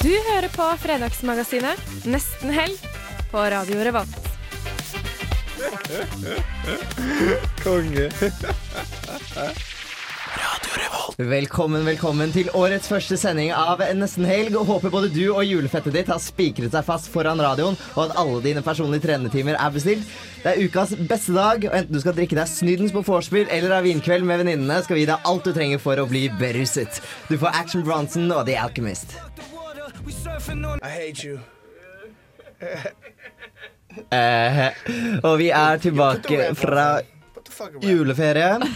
Du hører på Fredagsmagasinet Nesten helg på Radio Revolt. Konge. Radio Revolt. Velkommen, velkommen til årets første sending av Nesten helg. og Håper både du og julefettet ditt har spikret seg fast foran radioen, og at alle dine personlige trenetimer er bestilt. Det er ukas beste dag, og enten du skal drikke deg snydens på vorspiel eller ha vinkveld med venninnene, skal vi gi deg alt du trenger for å bli beruset. Du får Action Bronson og The Alchemist. I hate you. Eh, og vi er tilbake fra juleferien the fuck juleferie.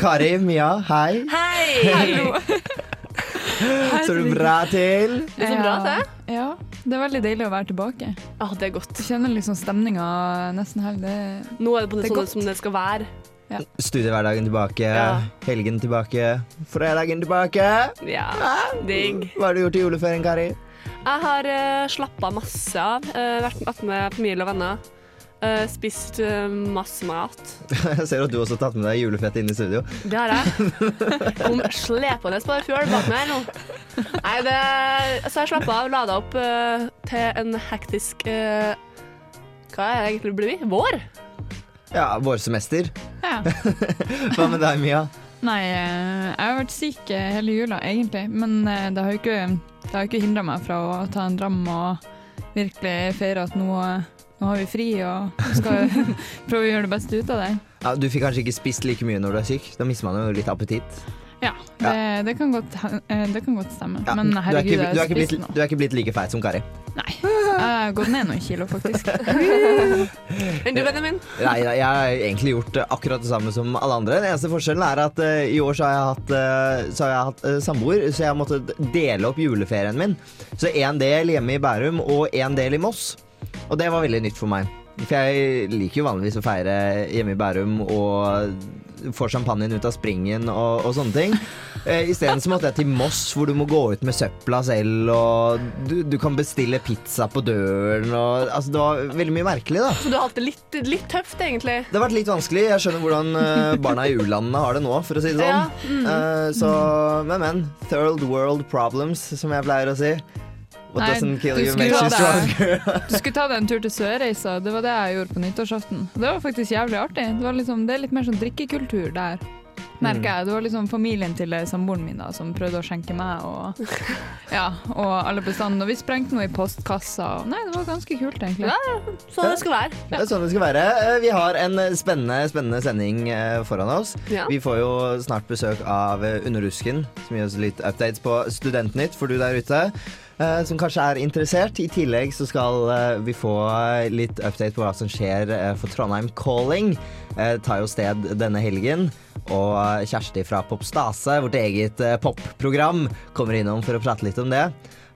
Kari, Mia, hei. Hei! Hallo. Står du bra til? Det er så bra, det. Ja, det er veldig deilig å være tilbake. Ja, det er godt. Jeg kjenner liksom stemninga nesten helg. Det Nå er det på det Det sånn som det skal være. Studiehverdagen tilbake, Ja. helgen tilbake, fredagen tilbake. Ja, digg. Hva har du gjort i juleferien, Kari? Jeg har uh, slappa masse av. Uh, vært med, med familie og venner. Uh, spist uh, masse mat. Jeg ser at du også har tatt med deg julefett inn i studio. Det har jeg. Kom slepende på det fjøl bak meg her nå. Nei, det, så jeg slappa av, lada opp uh, til en hektisk eh, Hva er det egentlig blir? Vår? Ja, vårsemester. Ja. Hva med deg, Mia? Nei, eh, jeg har vært syk eh, hele jula, egentlig. Men eh, det har jo ikke, det har ikke hindra meg fra å ta en dram og virkelig feire at nå, nå har vi fri og skal prøve å gjøre det beste ut av det. Ja, du fikk kanskje ikke spist like mye når du er syk? Da mister man jo litt appetitt. Det, det, kan, godt, eh, det kan godt stemme. Ja, Men du, er herregud, ikke, du, er jeg ikke blitt, nå. du er ikke blitt like feit som Kari. Nei, jeg har gått ned noen kilo, faktisk. Enn du, Benjamin? min? Nei, nei, jeg har egentlig gjort akkurat det samme som alle andre. Den eneste forskjellen er at uh, i år så har jeg hatt, uh, så har jeg hatt uh, samboer, så jeg måtte dele opp juleferien min. Så en del hjemme i Bærum og en del i Moss. Og det var veldig nytt for meg. For jeg liker jo vanligvis å feire hjemme i Bærum og få champagnen ut av springen og, og sånne ting. Eh, Isteden måtte jeg til Moss, hvor du må gå ut med søpla selv, og du, du kan bestille pizza på døren og Altså, det var veldig mye merkelig, da. Så du har hatt det litt, litt tøft, egentlig? Det har vært litt vanskelig. Jeg skjønner hvordan eh, barna i u-landene har det nå, for å si det sånn. Ja, mm. Eh, så, men, men. Third world problems, som jeg pleier å si. What Nei, doesn't kill du you skulle makes you ta stronger. Du skulle ta deg en tur til Sørreisa. Det var det jeg gjorde på nyttårsaften. Det var faktisk jævlig artig. Det, var liksom, det er litt mer sånn drikkekultur der. Merker jeg. Det var liksom familien til eh, samboeren min da, som prøvde å skjenke meg og, ja, og alle bestandene. Og vi sprengte noe i postkassa. og Nei, det var ganske kult, egentlig. Ja, sånn det skal være. Det er sånn det skal være. Eh, Vi har en spennende, spennende sending eh, foran oss. Ja. Vi får jo snart besøk av Underrusken, som gir oss litt updates på Studentnytt for du der ute. Eh, Som kanskje er interessert. I tillegg så skal eh, vi få litt update på hva som skjer eh, for Trondheim Calling. eh, tar jo sted denne helgen. Og eh, Kjersti fra Popstase, vårt eget eh, popprogram, kommer innom for å prate litt om det.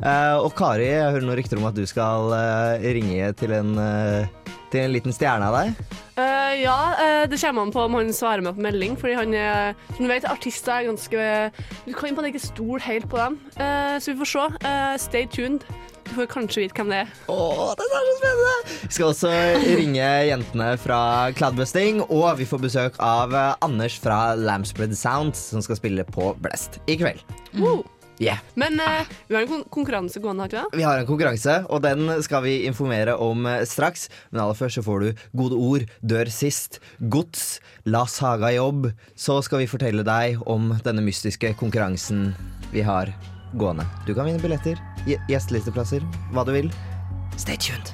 Eh, og Kari, jeg hører noen rykter om at du skal ringe til en, til en liten stjerne av deg. Uh, ja, det kommer an på om han svarer meg på melding, fordi han er Som du vet, artister er ganske Du kan på ikke stole helt på dem. Uh, så vi får se. Uh, stay tuned. Du får kanskje vite hvem det er. Åh, det er så spennende! Vi skal også ringe jentene fra Cloudbusting, og vi får besøk av eh, Anders fra Lampspread Sounds, som skal spille på Blest i kveld. Mm. Yeah. Men uh, vi har en kon konkurranse gående, har vi det? Vi har en konkurranse, og den skal vi informere om eh, straks. Men aller først så får du gode ord, dør sist, gods, la saga jobb. Så skal vi fortelle deg om denne mystiske konkurransen vi har gående. Du kan vinne billetter, gje- gjestelisteplasser, hva du vil. Stay tuned.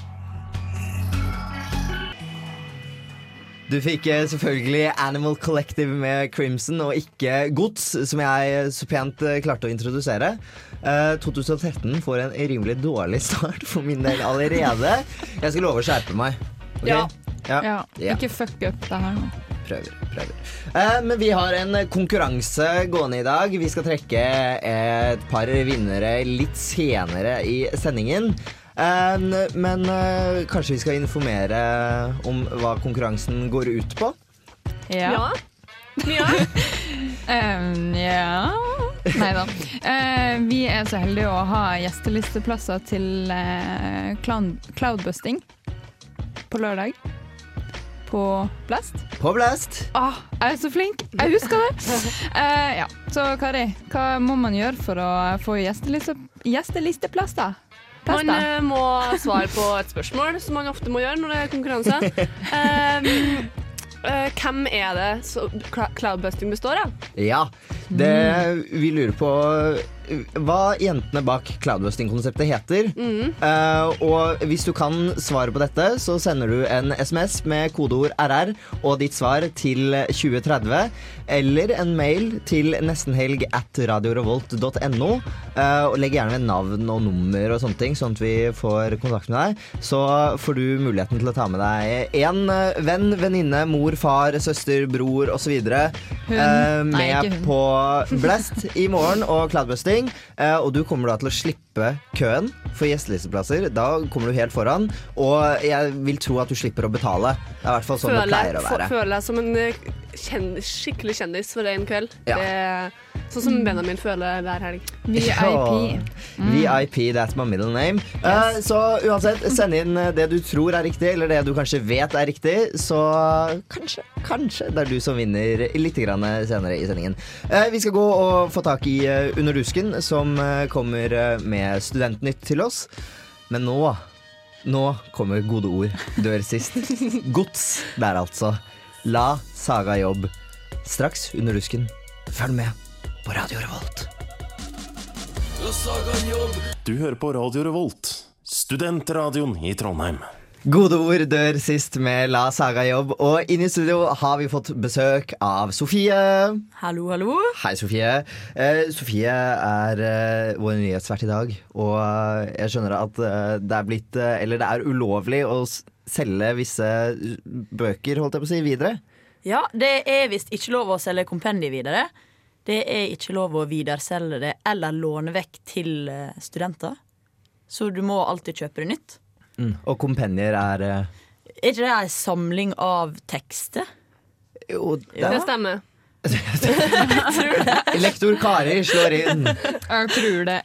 Du fikk eh, selvfølgelig Animal Collective med Crimson, og ikke Gods, som jeg så pent eh, klarte å introdusere. Eh, 2013 får en rimelig dårlig start for min del allerede. Jeg skal love å skjerpe meg. Okay? Ja. ja. Ja, Ja. Ikke fuck up det her nå. Prøver. Prøver. Eh, men vi har en konkurranse gående i dag. Vi skal trekke et par vinnere litt senere i sendingen. Eh, men eh, kanskje vi skal informere om hva konkurransen går ut på? Ja. ja. Um, ja Nei da. Uh, vi er så heldige å ha gjestelisteplasser til uh, cloudbusting på lørdag. På Blast. På Blast. Ah, jeg er så flink! Jeg husker det! Uh, ja. Så Kari, hva må man gjøre for å få gjesteliste, gjestelisteplass, da? Man eh, må svare på et spørsmål, som man ofte må gjøre når det er konkurranse. Um, uh, hvem er det så cloudbusting består av? Ja, det vi lurer på eh, hva jentene bak cloudbusting-konseptet heter. Eh, og hvis du kan svaret på dette, så sender du en SMS med kodeord RR og ditt svar til 2030. Eller en mail til nestenhelg at radiorevolt.no. Uh, og legg gjerne ved navn og nummer og sånne ting, sånn at vi får kontakt med deg. Så får du muligheten til å ta med deg en eh, venn, venninne, mor, far, søster, bror osv. Uh, Nei, med hund. på Blast i morgen og cloudbusting. eh, og du kommer da til å slippe køen for gjestelisteplasser. Da kommer du helt foran. Og jeg vil tro at du slipper å betale. Det er i hvert fall sånn det pleier å være. føler jeg som en eh, kjendis, skikkelig kjendis for en kveld. Ja. Det sånn som Benjamin føler hver helg. VIP. VIP, that's my middle name. Eh, så uansett, send inn eh, det du tror er riktig, eller det du kanskje vet er riktig. Så kanskje, kanskje det er du som vinner litt grann senere i sendingen. Uh, vi skal gå og få tak i Under dusken, som kommer med Studentnytt til oss. Men nå nå kommer gode ord dør sist. Gods der, altså. La Saga jobb. Straks Under dusken. Følg med på Radio Revolt. Du hører på Radio Revolt, studentradioen i Trondheim. Gode ord dør sist med La Saga jobb, og inne i studio har vi fått besøk av Sofie. Hallo, hallo. Hei, Sofie. Eh, Sofie er eh, vår nyhetsvert i dag, og eh, jeg skjønner at eh, det er blitt eh, Eller det er ulovlig å s- selge visse bøker, holdt jeg på å si, videre. Ja, det er visst ikke lov å selge kompendier videre. Det er ikke lov å videreselge det eller låne vekk til eh, studenter. Så du må alltid kjøpe det nytt. Og kompendier er uh... Er ikke det en samling av tekster? Jo, det Det er stemmer. Lektor Kari slår inn. Jeg tror det.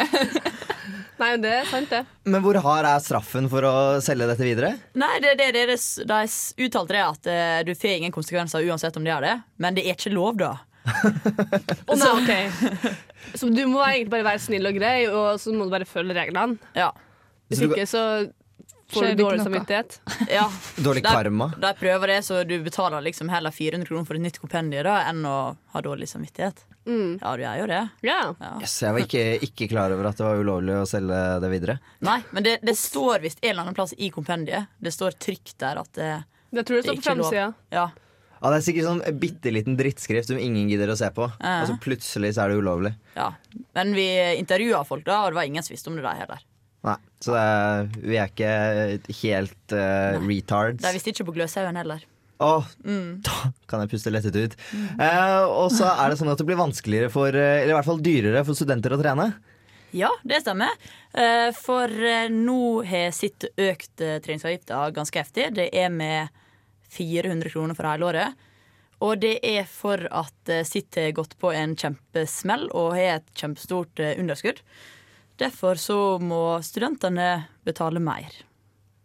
Nei, det er sant, det. Men hvor hard er straffen for å selge dette videre? Nei, det, det, det, det, de uttalte det at eh, du får ingen konsekvenser uansett om de gjør det. Men det er ikke lov, da. Å nei, okay. Så du må egentlig bare være snill og grei, og så må du bare følge reglene. Ja. Hvis ikke så får du dårlig samvittighet. ja. Dårlig karma. karma. De prøver det, så du betaler liksom heller 400 kroner for et nytt kompendium da, enn å ha dårlig samvittighet. Mm. Ja, du er jo det. Yeah. Ja. Yes, jeg var ikke, ikke klar over at det var ulovlig å selge det videre. Nei, men det, det står visst en eller annen plass i kompendiet. Det står trygt der at det, Det tror jeg det står er på framsida. Ja. Ja, Det er sikkert sånn bitte liten drittskrift som ingen gidder å se på. Eh. Og så plutselig så er det ulovlig. ja. Men vi intervjua folk da, og det var ingen som visste om det der heller. Nei, Så det er, vi er ikke helt uh, retards. De visste ikke på Gløshaugen heller. Åh, Mm. da kan jeg puste lettet ut. Eh, og så er det sånn at det blir vanskeligere for eh, Eller i hvert fall dyrere for studenter å trene. Ja, det stemmer. Eh, For eh, nå har sitt økt treningsavgift treningsavgifta ganske heftig. Det er med 400 kroner for hele året. Og det er for at eh, sitt har gått på en kjempesmell og har et kjempestort eh, underskudd. Derfor så må studentene betale mer.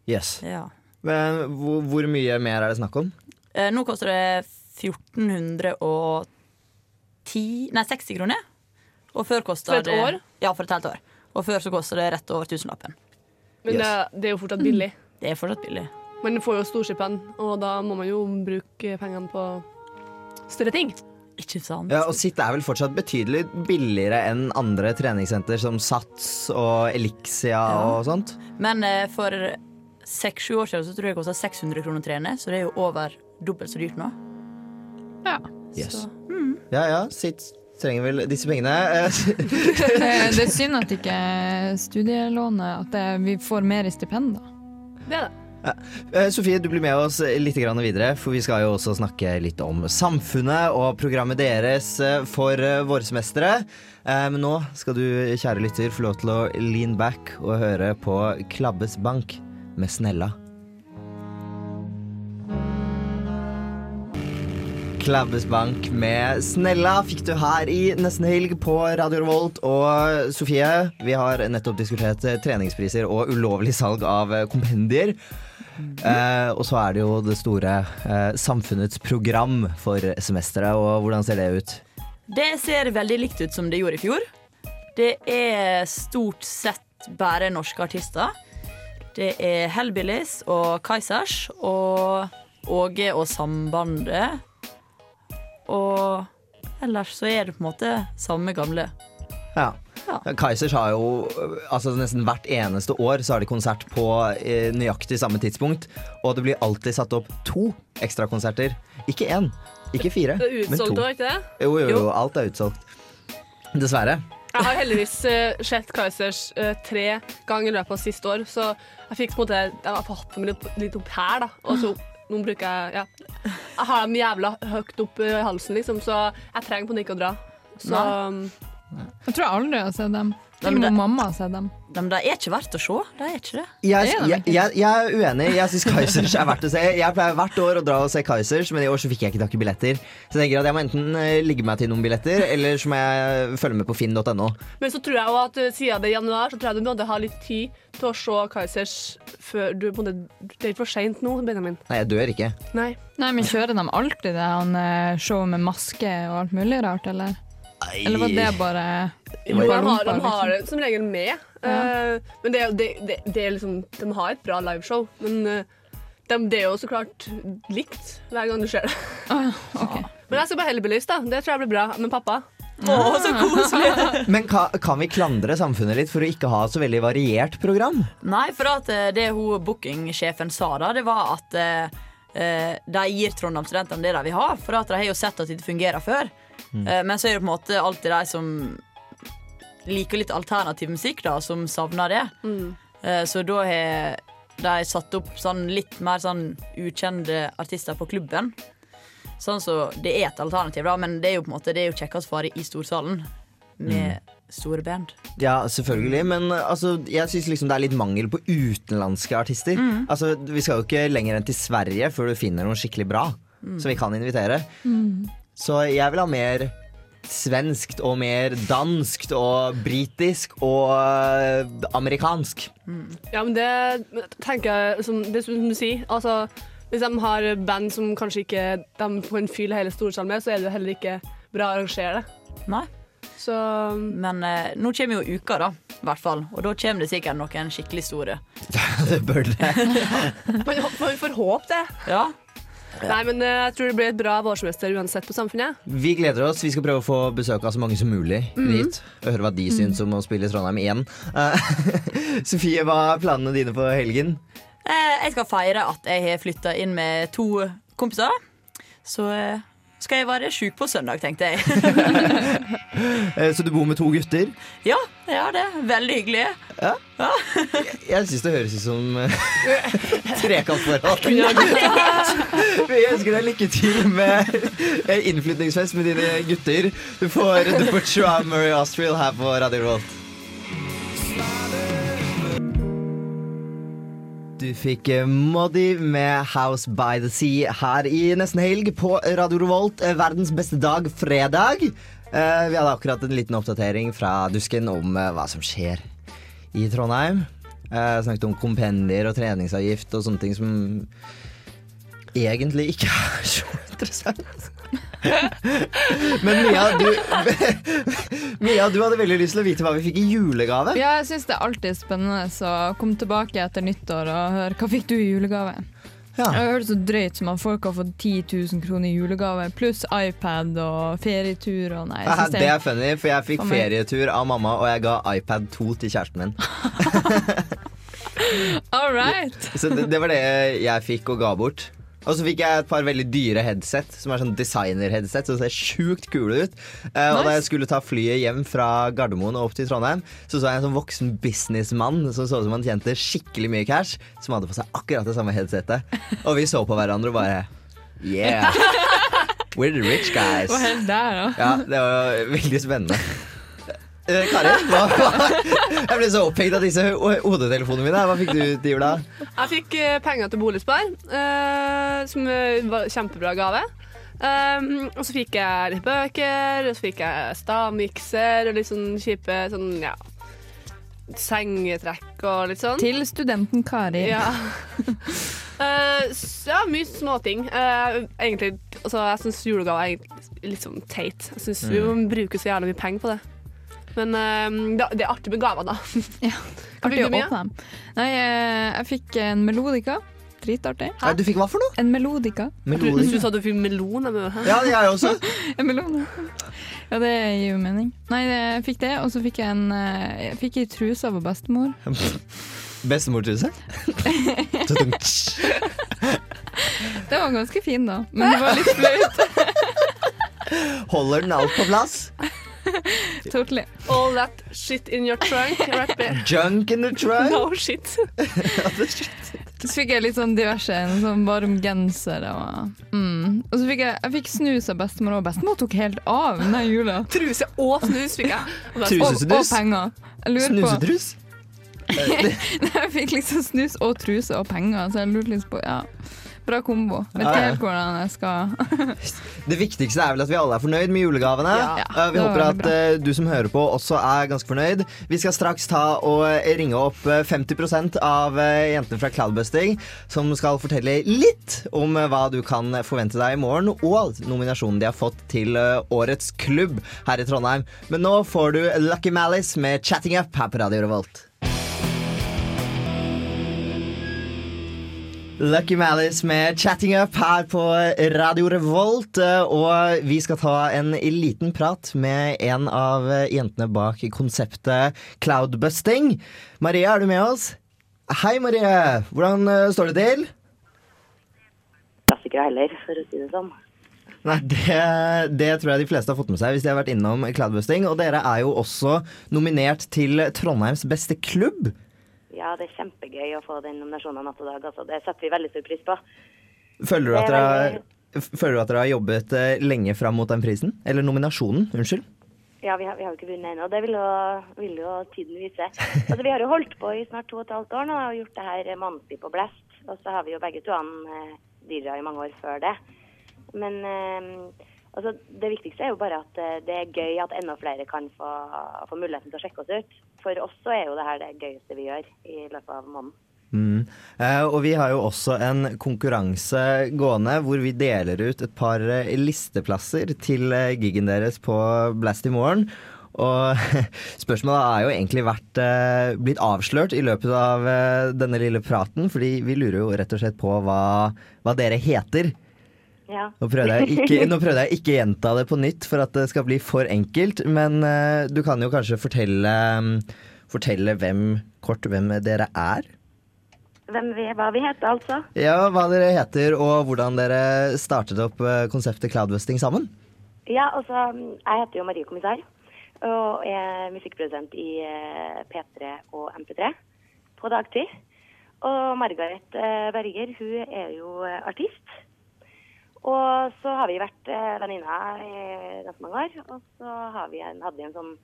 Yes. Ja. Men hvor, hvor mye mer er det snakk om? Eh, Nå koster det 1410 Nei, 60 kroner. Og før kosta For et det år? Ja, for et helt år. Og før så kosta det rett over tusenlappen. Men det, det er jo fortsatt billig. Det er fortsatt billig. Man får jo storstipend, og da må man jo bruke pengene på større ting. Ikke sant? Ja, og Sitt er vel fortsatt betydelig billigere enn andre treningssenter som Sats og Elixia og sånt. Men eh, for seks-sju år siden så tror jeg det kosta 600 kroner å trene, så det er jo over dobbelt så dyrt nå. Ja. Yes. Så, Ja ja, Sitt trenger vel disse pengene. Eh, Det, det er synd at ikke studielånet At det, vi får mer i stipend, da. Det er det. Eh, Sofie, du blir med oss litt videre, for vi skal jo også snakke litt om samfunnet og programmet deres eh, for eh, vårsemestere. Men nå skal du, kjære lytter, få lov til å lean back og høre på Klabbes bank med Snella. Klabbes bank med Snella fikk du her i Nesten Helg på Radio Revolt. Og Sofie, vi har nettopp diskutert treningspriser og ulovlig salg av kompendier. Eh, og så er det jo det store eh, samfunnets program for semesteret, og hvordan ser det ut? Det ser veldig likt ut som det gjorde i fjor. Det er stort sett bare norske artister. Det er Hellbillies og Kaizers og Åge og Sambandet. Og ellers så er det på en måte samme gamle. Ja. Kaizers har jo altså nesten hvert eneste år så har de konsert på eh, nøyaktig samme tidspunkt. Og det blir alltid satt opp to ekstrakonserter. Ikke én, ikke fire, Det er men to. ikke det? Jo, jo, jo, Jo. alt er utsolgt. Dessverre. Jeg har heldigvis uh, sett Kaizers uh, tre ganger i løpet av siste år, så jeg fikk på en måte Jeg har fått dem litt, litt opp her, da. Og så nå bruker jeg Ja. Jeg har dem jævla høyt opp i halsen, liksom, så jeg trenger på en måte ikke å dra. Så um, Jeg tror jeg aldri har sett dem. Til og med mamma har sett dem. Nei, men det er ikke verdt å se. Det er ikke det. Jeg, jeg, jeg, jeg er uenig. Jeg syns Kaizers er verdt å se. Jeg pleier hvert år å dra og se Kaizers, men i år så fikk jeg ikke tak i billetter. Så jeg tenker at jeg må enten eh, ligge meg til noen billetter, eller så må jeg følge med på finn.no. Men så tror jeg også at uh, siden det er januar, så tror jeg du måtte ha litt tid til å se Kaizers før du Det er ikke for seint nå, Benjamin. Nei, jeg dør ikke. Nei. Nei, men Kjører de alltid det han eh, showet med maske og alt mulig rart, eller? Eller var det bare Jo, de har, de har liksom? det som regel med. Eh, men det, det, det, det er liksom De har et bra liveshow, men uh, de, det er jo så klart likt hver gang du ser det. Men jeg skal på Hellbillies, da. Det tror jeg blir bra. Men pappa Å, så koselig! Men ka, kan vi klandre samfunnet litt for å ikke ha så veldig variert program? Nei, for at eh, det hun bookingsjefen sa da, det var at eh, eh, de gir Trondheim-studentene det de vil ha, for at de har jo sett at det ikke fungerer før. Eh, men så er det på en måte alltid de som liker litt alternativ musikk, da, som savner det. Mm. så da har de satt opp sånn litt mer sånn ukjente artister på klubben. Sånn så Det er et alternativ, da, men det er jo på en måte Det er jo kjekkest å være i storsalen med store band. Ja, selvfølgelig, men altså, jeg syns liksom det er litt mangel på utenlandske artister. Altså, Vi skal jo ikke lenger enn til Sverige før du finner noen skikkelig bra som vi kan invitere. Så jeg vil ha mer svenskt og mer danskt og britisk og amerikansk. amerikansk. Ja, men det tenker jeg som, Det som du sier. Altså, hvis de har band som kanskje ikke de får en fyll hele storsalen med, så er det jo heller ikke bra å arrangere det. Nei. Så Men eh, nå kommer jo uka, da. I hvert fall. Og da kommer det sikkert noen skikkelig store. det bør det. man, man får håpe det. Ja. Nei, men uh, jeg tror det blir et bra vårsemester uansett på Samfunnet. Vi gleder oss. Vi skal prøve å få besøk av så mange som mulig dit. Og høre hva de syns om å spille i Trondheim igjen. Uh, Sofie, hva er planene dine for helgen? Uh, jeg skal feire at jeg har flytta inn med to kompiser. Så skal jeg være sjuk på søndag, tenkte jeg. Eh, Så du bor med to gutter? ja, jeg har det. Veldig hyggelig. Jeg syns det høres ut som eh, trekantforhold. Vi ønsker deg lykke til med eh, innflytningsfest med dine gutter. Du får, du får Joa Murray Astrill her på Radio Revolt. Du fikk eh, Moddi med House by the Sea her i nesten helg på Radio Revolt. eh, Verdens beste dag, fredag. Eh, Vi hadde akkurat en liten oppdatering fra Dusken om hva som skjer i Trondheim. Jeg snakket om kompendier og treningsavgift og sånne ting som egentlig ikke er så interessant. Men Mia du, Mia, du hadde veldig lyst til å vite hva vi fikk i julegave. Ja, jeg syns det er alltid spennende å komme tilbake etter nyttår og høre hva fikk du i julegave. Ja. Jeg har hørt så drøyt som at folk har fått 10 000 kroner i julegave, pluss iPad og ferietur og nei. jeg Det er funny, for jeg fikk ferietur av mamma, og jeg ga iPad 2 til kjæresten min. All right. Så det, det var det jeg fikk og ga bort. Og så fikk jeg et par veldig dyre headset, som er sånn designer-headset, som ser sjukt kule ut. Nice. Og da jeg skulle ta flyet hjem fra Gardermoen og opp til Trondheim, så så jeg en sånn voksen businessmann som så ut som han tjente skikkelig mye cash, som hadde på seg akkurat det samme headsetet. Og vi så på hverandre og bare Yeah! We're the rich guys. Hva der, da. Ja, det var veldig spennende. Eh, Kari, hva, hva? jeg ble så opphengt av disse ho- hodetelefonene mine. Hva fikk du til jul, da? Jeg fikk eh, penger til boligspar, eh, som eh, var kjempebra gave. Um, og så fikk jeg litt bøker, og så fikk jeg stavmikser og litt sånn kjipe sånn, ja, sengetrekk og litt sånn. Til studenten Kari. Ja. Eh, s- ja, mye småting. Uh, egentlig, altså, jeg syns julegaver er egentlig litt sånn teit. Jeg syns vi må bruke så jævlig mye penger på det. Men eh, det, det er artig med gaver, da. ja. Artig å åpne dem. Nei, eh, jeg fikk en melodika. Dritartig. Hæ? du fikk hva for noe? En melodika. Du, du sa du fikk melon? Ja, det er jeg også. En melon. Ja, det gir jo mening. Nei, jeg fikk det, og så fikk jeg en eh, Jeg fikk ei truse av bestemor. Bestemortruse? Det var ganske fin, da. Men det var litt flaut. Holder den alt på plass? Totally. All that shit in your trunk. Right. Junk in the trunk? No shit. Så fikk jeg litt sånn diverse, en sånn varm genser og mm. Og så fikk jeg, jeg fikk snus av bestemor, og bestemor tok helt av den jula. Truse og snus fikk jeg. Og Og, og penger. Jeg lurer på Snusetrus? Nei, Jeg fikk liksom snus og truse og penger, så jeg lurte litt på Ja, bra kombo. Vet ikke helt hvordan jeg skal Det viktigste er vel at vi alle er fornøyd med julegavene. Ja. Eh, vi håper at bra. du som hører på også er ganske fornøyd. Vi skal straks ta og eh, ringe opp eh, 50% av eh, jentene fra Cloudbusting, som skal fortelle litt om eh, hva du kan forvente deg i morgen, og nominasjonen de har fått til eh, Årets klubb her i Trondheim. Men nå får du Lucky Malice med 'Chatting Up' her på Radio Revolt. Lucky Malice med 'Chatting Up' her på Radio Revolt. eh, Og vi skal ta en liten prat med en av eh, jentene bak konseptet Cloudbusting. Maria, er du med oss? Hei, Marie. Hvordan eh, står det til? Klassiker heller, for å si det sånn. Nei, det, det tror jeg de fleste har fått med seg hvis de har vært innom Cloudbusting. Og dere er jo også nominert til Trondheims beste klubb. Ja, det er kjempegøy å få den nominasjonen natt og dag. Altså. Det setter vi veldig stor pris på. Føler du at er dere har, føler du at dere har jobbet eh, lenge fram mot den prisen? Eller nominasjonen, unnskyld. Ja, vi har, vi har jo ikke vunnet ennå. Det vil jo, vil jo tiden vise. Altså, vi har jo holdt på i snart to og et halvt år nå og gjort det her månedlig på blest. Og så har vi jo begge to an eh, DJ i mange år før det. Men eh, altså, det viktigste er jo bare at eh, det er gøy at enda flere kan få, få muligheten til å sjekke oss ut. For oss så er jo det her det gøyeste vi gjør i løpet av måneden. Mm. Eh, og vi har jo også en konkurranse gående hvor vi deler ut et par eh, listeplasser til eh, gigen deres på Blast i morgen. Og spørsmålet har jo egentlig vært eh, blitt avslørt i løpet av eh, denne lille praten, fordi vi lurer jo rett og slett på hva, hva dere heter. Ja. Nå prøvde, jeg ikke, nå prøvde jeg ikke gjenta det på nytt for at det skal bli for enkelt, men uh, du kan jo kanskje fortelle, fortelle hvem, kort hvem dere er? Hvem vi, hva vi heter, altså. Ja, hva dere heter og hvordan dere startet opp uh, konseptet Cloudwesting sammen. Ja, altså, jeg heter jo Marie Kommissar og er musikkprodusent i uh, P3 og MP3 på dagtid. Og Margaret eh, Berger, hun er jo eh, artist. Og så har vi vært eh, venninner i ganske mange år. Og så har vi en, hadde vi en sånn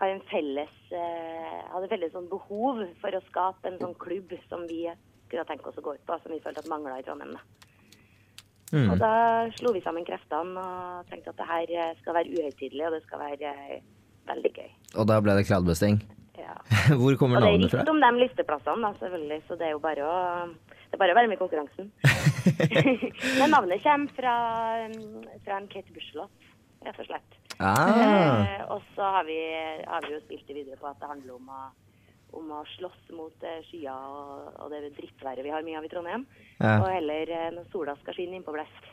har en felles, eh, hadde felles sånn behov for å skape en sånn klubb som vi kunne tenke oss å gå ut på, som vi følte at mangla i Trondheim. Mm. Og da slo vi sammen kreftene og tenkte at det her eh, skal være uhøytidelig, og det skal være eh, veldig gøy. Og da ble det Cloudbusting. Ja. Hvor kommer Og det er riktig om de listeplassene, da, selvfølgelig, så det er jo bare å, det bare å være med i konkurransen. Men navnet kommer fra, um, fra en Kate Bush-låt, rett og slett. Ah. Eh, og så har vi, har vi jo spilt det videre på at det handler om å, om å slåss mot eh, skyer og, og det drittværet vi har mye av i Trondheim. Ja. Og heller eh, når sola skal skinne inn på Blest.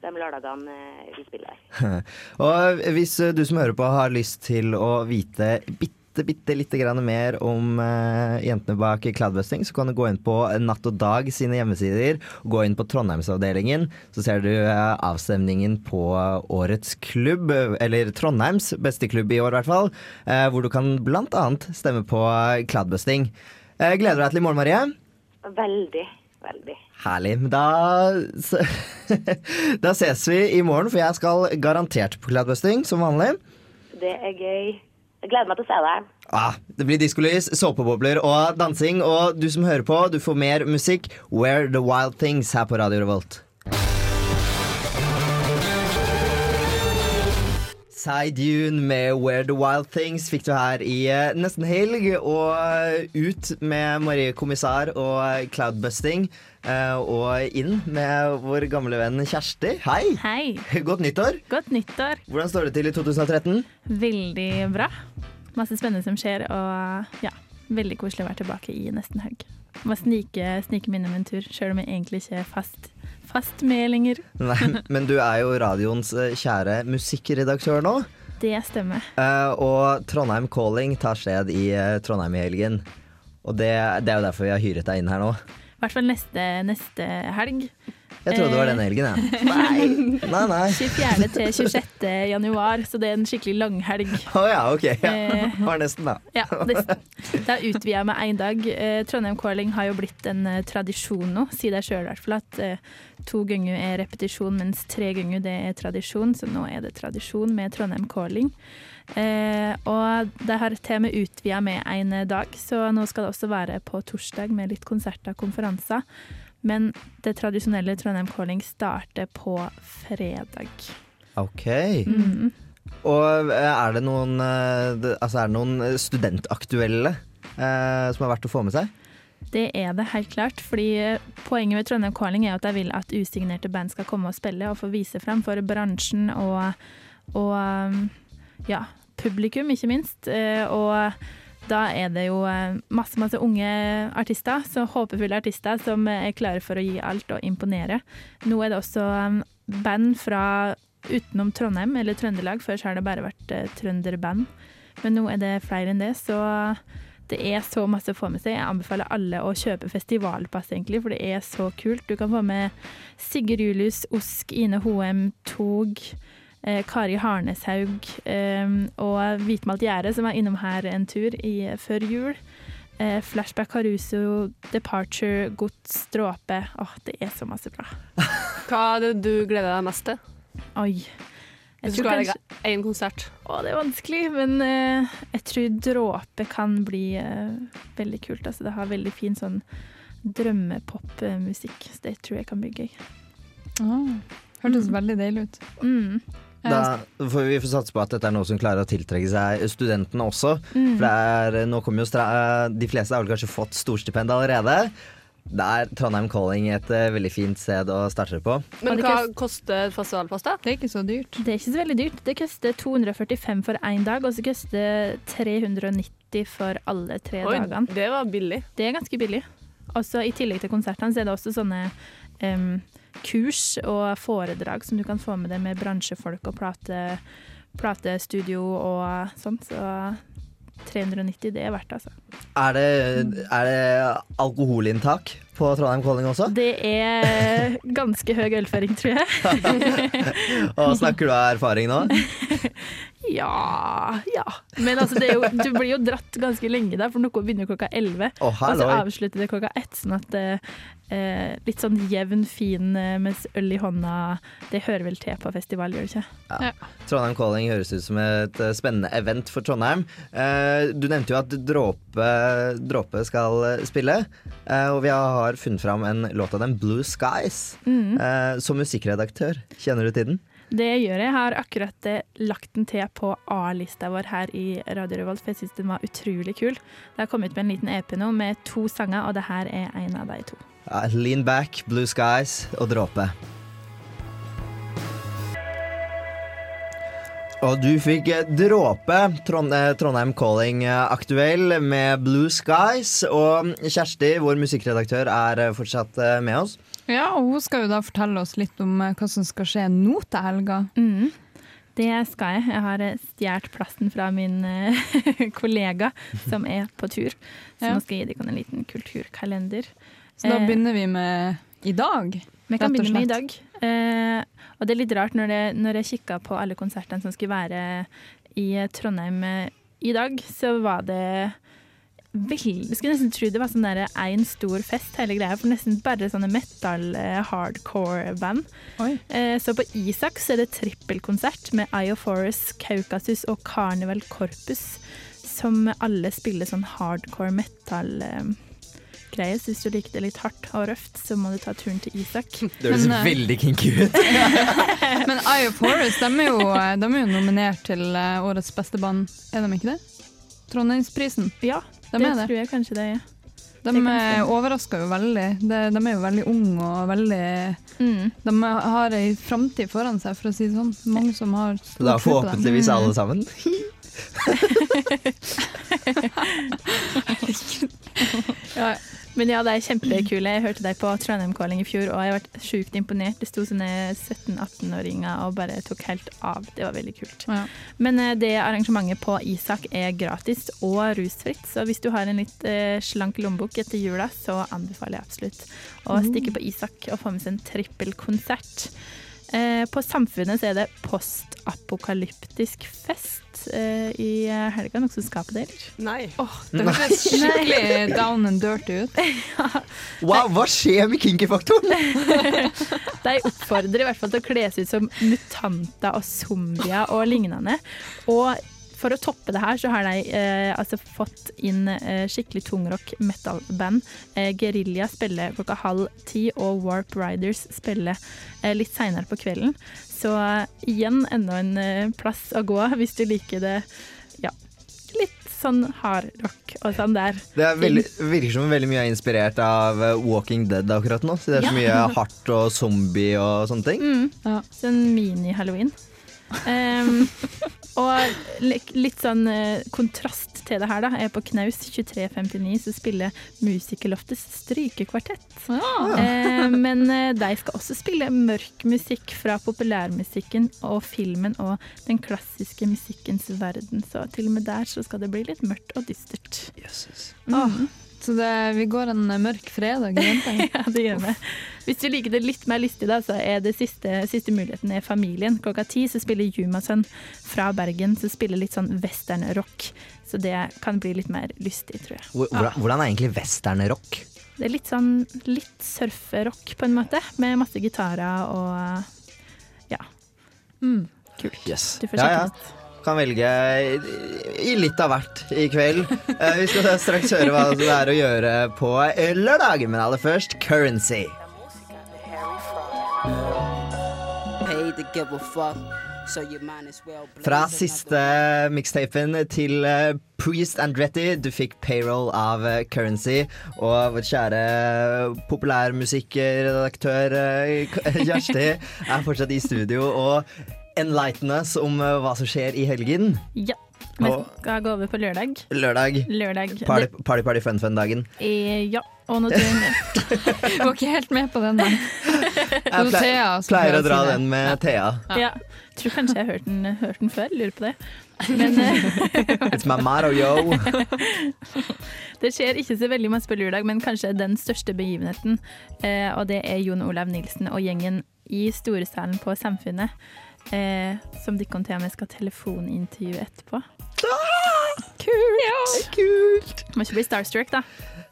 De lørdagene eh, vi spiller. Og hvis du som hører på har lyst til å vite bitte bitte, bitte lite grann mer om uh, jentene bak Cloudbusting, så kan du gå inn på Natt og Dag sine hjemmesider. Gå inn på Trondheimsavdelingen, så ser du uh, avstemningen på årets klubb, eller Trondheims beste klubb i år i hvert fall, Uh, hvor du kan blant annet stemme på Cloudbusting. Gleder du deg til i morgen, Marie? Veldig, veldig. Herlig. Da, da ses vi i morgen, for jeg skal garantert på Cloudbusting som vanlig. Det er gøy. Jeg gleder meg til å se deg. Ah, det blir diskolys, såpebobler og dansing. Og du som hører på, du får mer musikk. Where the Wild Things her på Radio Revolt. Sidune med Where the Wild Things fikk du her i eh, nesten helg. Og ut med Marie Kommissar og Cloudbusting. eh, og inn med vår gamle venn Kjersti. Hei! Hei. Godt nyttår. Godt nyttår. Hvordan står det til i 2013? Veldig bra. Masse spennende som skjer, og ja, veldig koselig å være tilbake i nesten helg. Må snike, snike meg innom en tur, sjøl om jeg egentlig ikke er fast, fast. Nei, men du er jo radioens eh, kjære musikkredaktør nå. Det stemmer. Eh, og Trondheim Calling tar sted i eh, Trondheim i helgen. Og det, det er jo derfor vi har hyret deg inn her nå. I hvert fall neste, neste helg. Jeg trodde det var denne helgen, jeg. Nei. Nei, nei. 24. til 26. januar, så det er en skikkelig langhelg. Å ja, ok. Ja. Eh, Var nesten, da. Ja, nesten. Da utvider jeg med én dag. Eh, Trondheim Calling har jo blitt en eh, tradisjon nå, sier de sjøl i hvert fall. At eh, to ganger er repetisjon, mens tre ganger det er tradisjon. Så nå er det tradisjon med Trondheim Calling. Eh, og de har til og med utvida med en dag, så nå skal det også være på torsdag med litt konserter og konferanser. Men det tradisjonelle Trondheim Calling starter på fredag. Ok. Mm. Og eh, er det noen, eh, altså er det noen studentaktuelle eh, som er verdt å få med seg? Det er det helt klart, fordi poenget med Trondheim Calling er at jeg vil at usignerte band skal komme og spille og få vise frem for bransjen og, og ja, publikum, ikke minst. Og da er det jo eh, masse, masse unge artister, så håpefulle artister som er klare for å gi alt og imponere. Nå er det også um, band fra utenom Trondheim eller Trøndelag. Før så har det bare vært eh, trønderband, men nå er det flere enn det, så det er så masse å få med seg. Jeg anbefaler alle å kjøpe festivalpass, egentlig, for det er så kult. Du kan få med Sigurd Julius, Osk, Ine Hoem, Tog, eh, Kari Harneshaug eh, og Hvitmalt gjerde, som var innom her en tur i, før jul. Eh, Flashback Caruso, Departure, Gods, Dråpe. Åh, det er så masse bra. Hva er det du gleder deg mest til? Oi. Hvis Jeg du skulle skal kanskje én konsert. Å, det er vanskelig, men eh, jeg tror dråpe kan bli eh, veldig kult. Altså, det har veldig fin sånn drømmepopmusikk, så det tror jeg kan bli gøy. Ah, hørtes veldig deilig ut. Mm. Da får vi få satse på at dette er noe som klarer å tiltrekke seg studentene også. Mm. For det er, nå kommer jo stra De fleste har vel kanskje fått storstipend allerede. Da er Trondheim Calling et eh, veldig fint sted å starte på. Men hva koster festivalpass, da? Det er ikke så dyrt. Det er ikke så veldig dyrt. Det koster 245 for én dag, og så koster det 390 for alle tre Oi, dagene. det var billig. Det er ganske billig. Også I tillegg til konsertene så er det også sånne em, kurs og foredrag som du kan få med deg med bransjefolk og plate, platestudio og sånn. Så 390, det er verdt altså. Er det, er det alkoholinntak på Trondheim Calling også? Det er ganske høy ølføring, tror jeg. Og snakker du av erfaring nå? Ja, ja. Men altså, det er jo, du blir jo dratt ganske lenge der, for noe begynner klokka 11. Å, og så avslutter det klokka ett, sånn at det eh, litt sånn jevn, fin eh, mens øl i hånda, det hører vel til på festival, gjør det ikke? Ja. Trondheim Calling høres ut som et eh, spennende event for Trondheim. Eh, Du nevnte jo at Dråpe, Dråpe skal eh, spille, eh, og vi har funnet fram en låt av dem, Blue Skies. mm. Eh, Som musikkredaktør, kjenner du til den? Det gjør jeg. Jeg har akkurat eh, lagt den til på A-lista vår her i Radio Revolt, for jeg syns den var utrolig kul. Det har kommet med en liten EP nå med to sanger, og det her er en av de to. Ja, Lean Back, Blue Skies og Dråpe. Og du fikk Dråpe, eh, Trondheim Calling eh, aktuell med Blue Skies. Og Kjersti, vår musikkredaktør, er eh, fortsatt med oss. Ja, og hun skal jo da fortelle oss litt om hva som skal skje nå til helga. Mm. Det skal jeg. Jeg har stjålet plassen fra min kollega som er på tur. Så nå skal jeg gi dere en liten kulturkalender. Så da begynner vi med i dag. Vi kan rett og begynne med i dag. Eh, og det er litt rart når, det, når jeg kikka på alle konsertene som skulle være i Trondheim eh, i dag, så var det veldig Jeg skulle nesten tro det var sånn der én stor fest, hele greia. For nesten bare sånne metal, eh, hardcore-band. Eh, så på Isak så er det trippelkonsert med Eye of Forest, Kaukasus og Carnival Corpus, som alle spiller sånn hardcore metal. Eh, Greier. Så hvis du liker det litt hardt og røft, så må du ta turen til Isak. Det høres Men, eh, veldig kinky ut. Men Eye of Horus de er, jo, de er jo nominert til eh, årets beste band, er de ikke det? Trondheimsprisen. Ja, de det det. tror jeg kanskje det er. De eh, overrasker jo veldig. De, de er jo veldig unge og veldig Mm. De har ei framtid foran seg, for å si det sånn. Mange som har Da forhåpentligvis Mm. alle sammen. Ja, men ja, det er kjempekule. Jeg hørte deg på Trondheim Calling i fjor, og jeg har vært sjukt imponert. Det sto sånne 17-18-åringer og bare tok helt av. Det var veldig kult. Ja. Men eh, det arrangementet på Isak er gratis og rusfritt, så hvis du har en litt eh, slank lommebok etter jula, så anbefaler jeg absolutt å Mm. stikke på Isak og få med seg en trippelkonsert. Eh, på Samfunnet så er det postapokalyptisk fest eh, i helga. noe som det, eller? Nei. Det høres skikkelig down and dirty ut. Wow, hva skjer med kinky-faktoren? De oppfordrer i hvert fall til å kle seg ut som mutanter og zombier og lignende. Og for å toppe det her, så har de eh, altså fått inn eh, skikkelig tungrock metal-band. Eh, Gerilja spiller klokka halv ti, og Warp Riders spiller eh, litt seinere på kvelden. Så eh, igjen enda en eh, plass å gå hvis du liker det ja, litt sånn hardrock og sånn der. Det er veldig, virker som veldig mye er inspirert av eh, Walking Dead akkurat nå. Så det er så Ja. mye hardt og zombie og sånne ting. Mm. Sånn mini-halloween. Em, og litt sånn eh, kontrast til det her, da, er på Knaus 2359 så spiller Musikerloftets strykekvartett. Eh, men eh, de skal også spille mørk musikk fra populærmusikken og filmen og den klassiske musikkens verden. Så til og med der så skal det bli litt mørkt og dystert. Åh, så det, vi går en mørk fredag i vente. ja, det gjør vi. Hvis du liker det litt mer lystig, da, så er det siste, siste muligheten er familien. Klokka ti så spiller Jumason fra Bergen, som spiller litt sånn westernrock. Så det kan bli litt mer lystig, tror jeg. Hvordan, hvordan er egentlig westernrock? Det er litt sånn litt surferock, på en måte, med masse gitarer og ja. Mm. Kult. Yes. Du får Ja, sjekke ja. ut. Kan velge i, litt av hvert i kveld. Eh, vi skal straks høre hva det er å gjøre på lørdag, men aller først Currency. Fra siste mixtapen til eh, Priest Andretti, du fikk payroll av eh, Currency. Og vår kjære populærmusikkredaktør Kjersti er fortsatt i studio og enlighten us om eh, hva som skjer i helgen. Ja. Vi skal gå over på lørdag. Lørdag. Lørdag. Party, party, party, fun, fun-dagen. Eh, ja. Og nå tror jeg Jeg var ikke helt med på den, da. Jeg pleier, Thea pleier å dra si den med Thea. Ja. Tror kanskje jeg har hørt den, hørt den før. Lurer på det. Men eh, It's my motto, yo. det skjer ikke så veldig masse på lørdag, men kanskje den største begivenheten. Eh, og det er Jon Olav Nilsen og gjengen i Storesalen på Samfunnet. Eh, som de kan til med skal telefonintervju etterpå. Kult! Kult! Må ikke bli starstruck, da.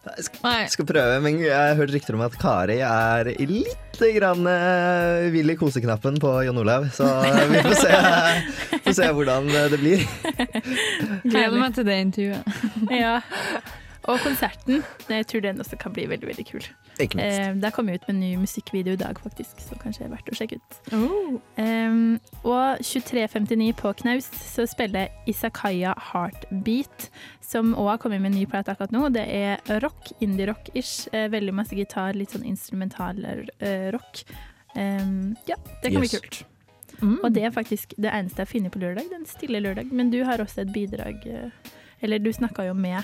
Jeg skal prøve, men jeg har hørt rykter om at Kari er litt grann eh, vill i koseknappen på Jon Olav, så vi får se, får se hvordan det blir. Gleder meg til det intervjuet. ja. Og konserten. Jeg tror den også kan bli veldig veldig kul. Ikke minst. Eh, det kom ut med en ny musikkvideo i dag, faktisk, så kanskje det er verdt å sjekke ut. Oh. Um, og 23.59 på Knaus så spiller Isakaya Heartbeat, som òg har kommet med en ny plate akkurat nå. Det er rock, indie-rock-ish. Eh, veldig masse gitar, litt sånn instrumental eh, rock. Um, ja, det kan bli kult. kult. Og det er faktisk det eneste jeg finner på lørdag. Den stille lørdag. Men du har også et bidrag eh, Eller du snakka jo med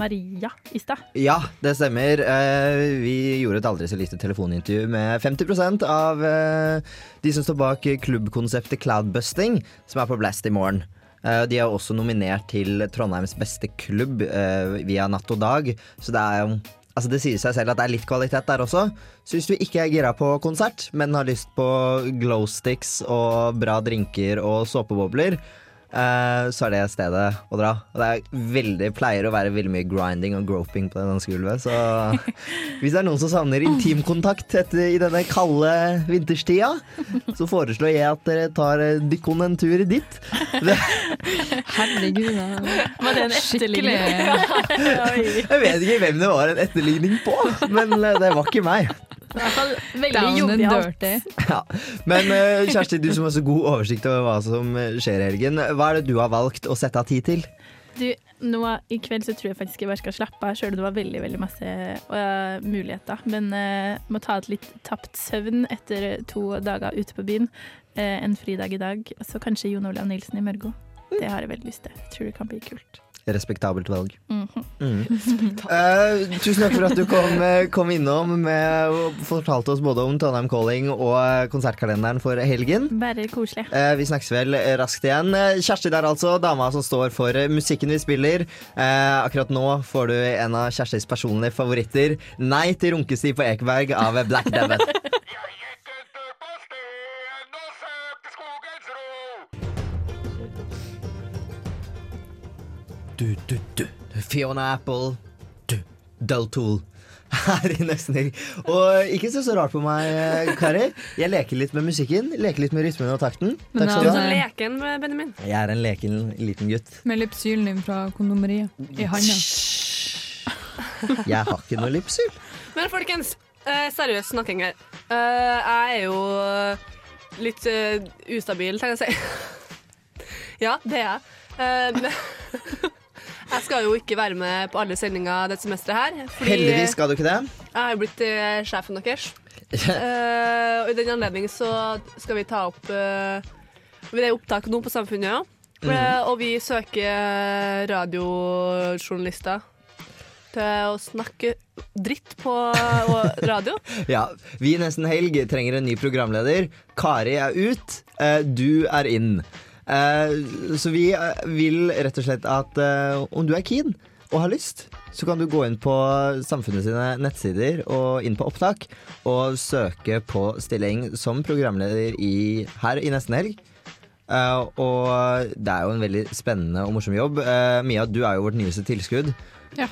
Maria i stad. Ja, det stemmer. Eh, vi gjorde et aldri så lite telefonintervju med 50 av eh, de som står bak klubbkonseptet Cloudbusting, som er på Blast i morgen. Eh, de er også nominert til Trondheims beste klubb via Natt og Dag, så det er jo Altså Det sier seg selv at det er litt kvalitet der også. Så hvis du ikke er gira på konsert, men har lyst på glowsticks og bra drinker og såpebobler, så er det stedet å dra. Og det er veldig, pleier å være veldig mye grinding og groping på det dansegulvet. Så hvis det er noen som savner intimkontakt i denne kalde vinterstida, så foreslår jeg at dere tar eh, dykkon en tur dit. Herregud. Var det en etterligning? jeg vet ikke hvem det var en etterligning på, men eh, det var ikke meg. I hvert fall veldig Down and jovialt. dirty. Ja. Men eh, Kjersti, du som har så god oversikt over hva som eh, skjer i helgen. Hva er det du har valgt å sette av tid til? Du, nå I kveld så tror jeg faktisk jeg bare skal slappe av, sjøl om det var veldig veldig masse uh, muligheter. Men uh, må ta et litt tapt søvn etter to dager ute på byen. Uh, en fridag i dag. Så kanskje Jon Olav Nilsen i Mørgo. Det har jeg veldig lyst til. Jeg tror det kan bli kult. Respektabelt valg. Mhm. Mm. Eh, tusen takk for at du kom, eh, kom innom med, og fortalte oss både om Trondheim Calling og eh, konsertkalenderen for helgen. Bare koselig. Uh, vi snakkes vel raskt igjen. Kjersti der altså, dama som står for musikken vi spiller. Uh, akkurat nå får du en av Kjerstis personlige favoritter. 'Nei til runkesti på Ekeberg' av Black Debbath. Du, du, du. Fiona Apple. Du, Dull Tool. Her i nesten. Og ikke se så rart på meg, eh, Kari. Jeg leker litt med musikken. Leker litt med rytmen og takten. Men Takk skal Du ha. leken, Benjamin. Jeg er en leken liten gutt. Med lipsylen din fra kondomeriet i handa. Jeg har ikke noe lipsyl. Men folkens, eh, seriøs snakking her. Eh, jeg er jo litt eh, ustabil, tenker jeg å si. ja, det er jeg. Eh, men jeg skal jo ikke være med på alle sendinger dette semesteret her. Heldigvis skal du ikke det. Jeg har blitt eh, sjefen deres. uh, og i den anledning så skal vi ta opp uh, Det er opptak nå på Samfunnet, ja. Mm. Og vi søker radiojournalister til å snakke dritt på radio. Ja, Vi Nesten Helg trenger en ny programleder. Kari er ut, du er inn. Eh, så vi eh, vil rett og slett at eh, om du er keen og har lyst, så kan du gå inn på Samfunnet sine nettsider og inn på opptak og søke på stilling som programleder i, her i Nesten Helg. Uh, og det er jo en veldig spennende og morsom jobb. Uh, Mia, du er jo vårt nyeste tilskudd. Ja.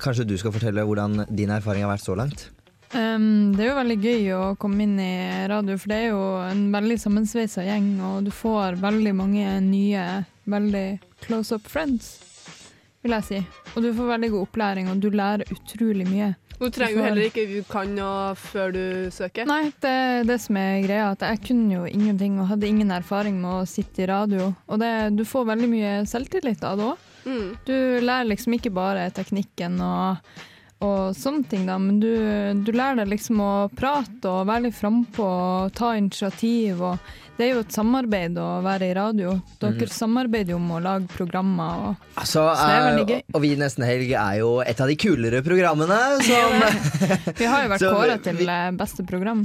Kanskje du skal fortelle hvordan din erfaring har vært så langt? Um, det er jo veldig gøy å komme inn i radio, for det er jo en veldig sammensveisa gjeng, og du får veldig mange nye, veldig close up friends, vil jeg si. Og du får veldig god opplæring, og du lærer utrolig mye. Du trenger jo heller ikke du kan noe før du søker. Nei, det er det som er greia. At jeg kunne jo ingenting og hadde ingen erfaring med å sitte i radio. Og det, du får veldig mye selvtillit av det òg. Mm. Du lærer liksom ikke bare teknikken og, og sånne ting, da, men du, du lærer deg liksom å prate og være litt frampå og ta initiativ. Og det er jo et samarbeid å være i radio. Dere mm. samarbeider jo om å lage programmer. Og, Altså, så det er veldig eh, gøy. og vi Nesten Helg er jo et av de kulere programmene som Vi har jo vært kåra til eh, beste program.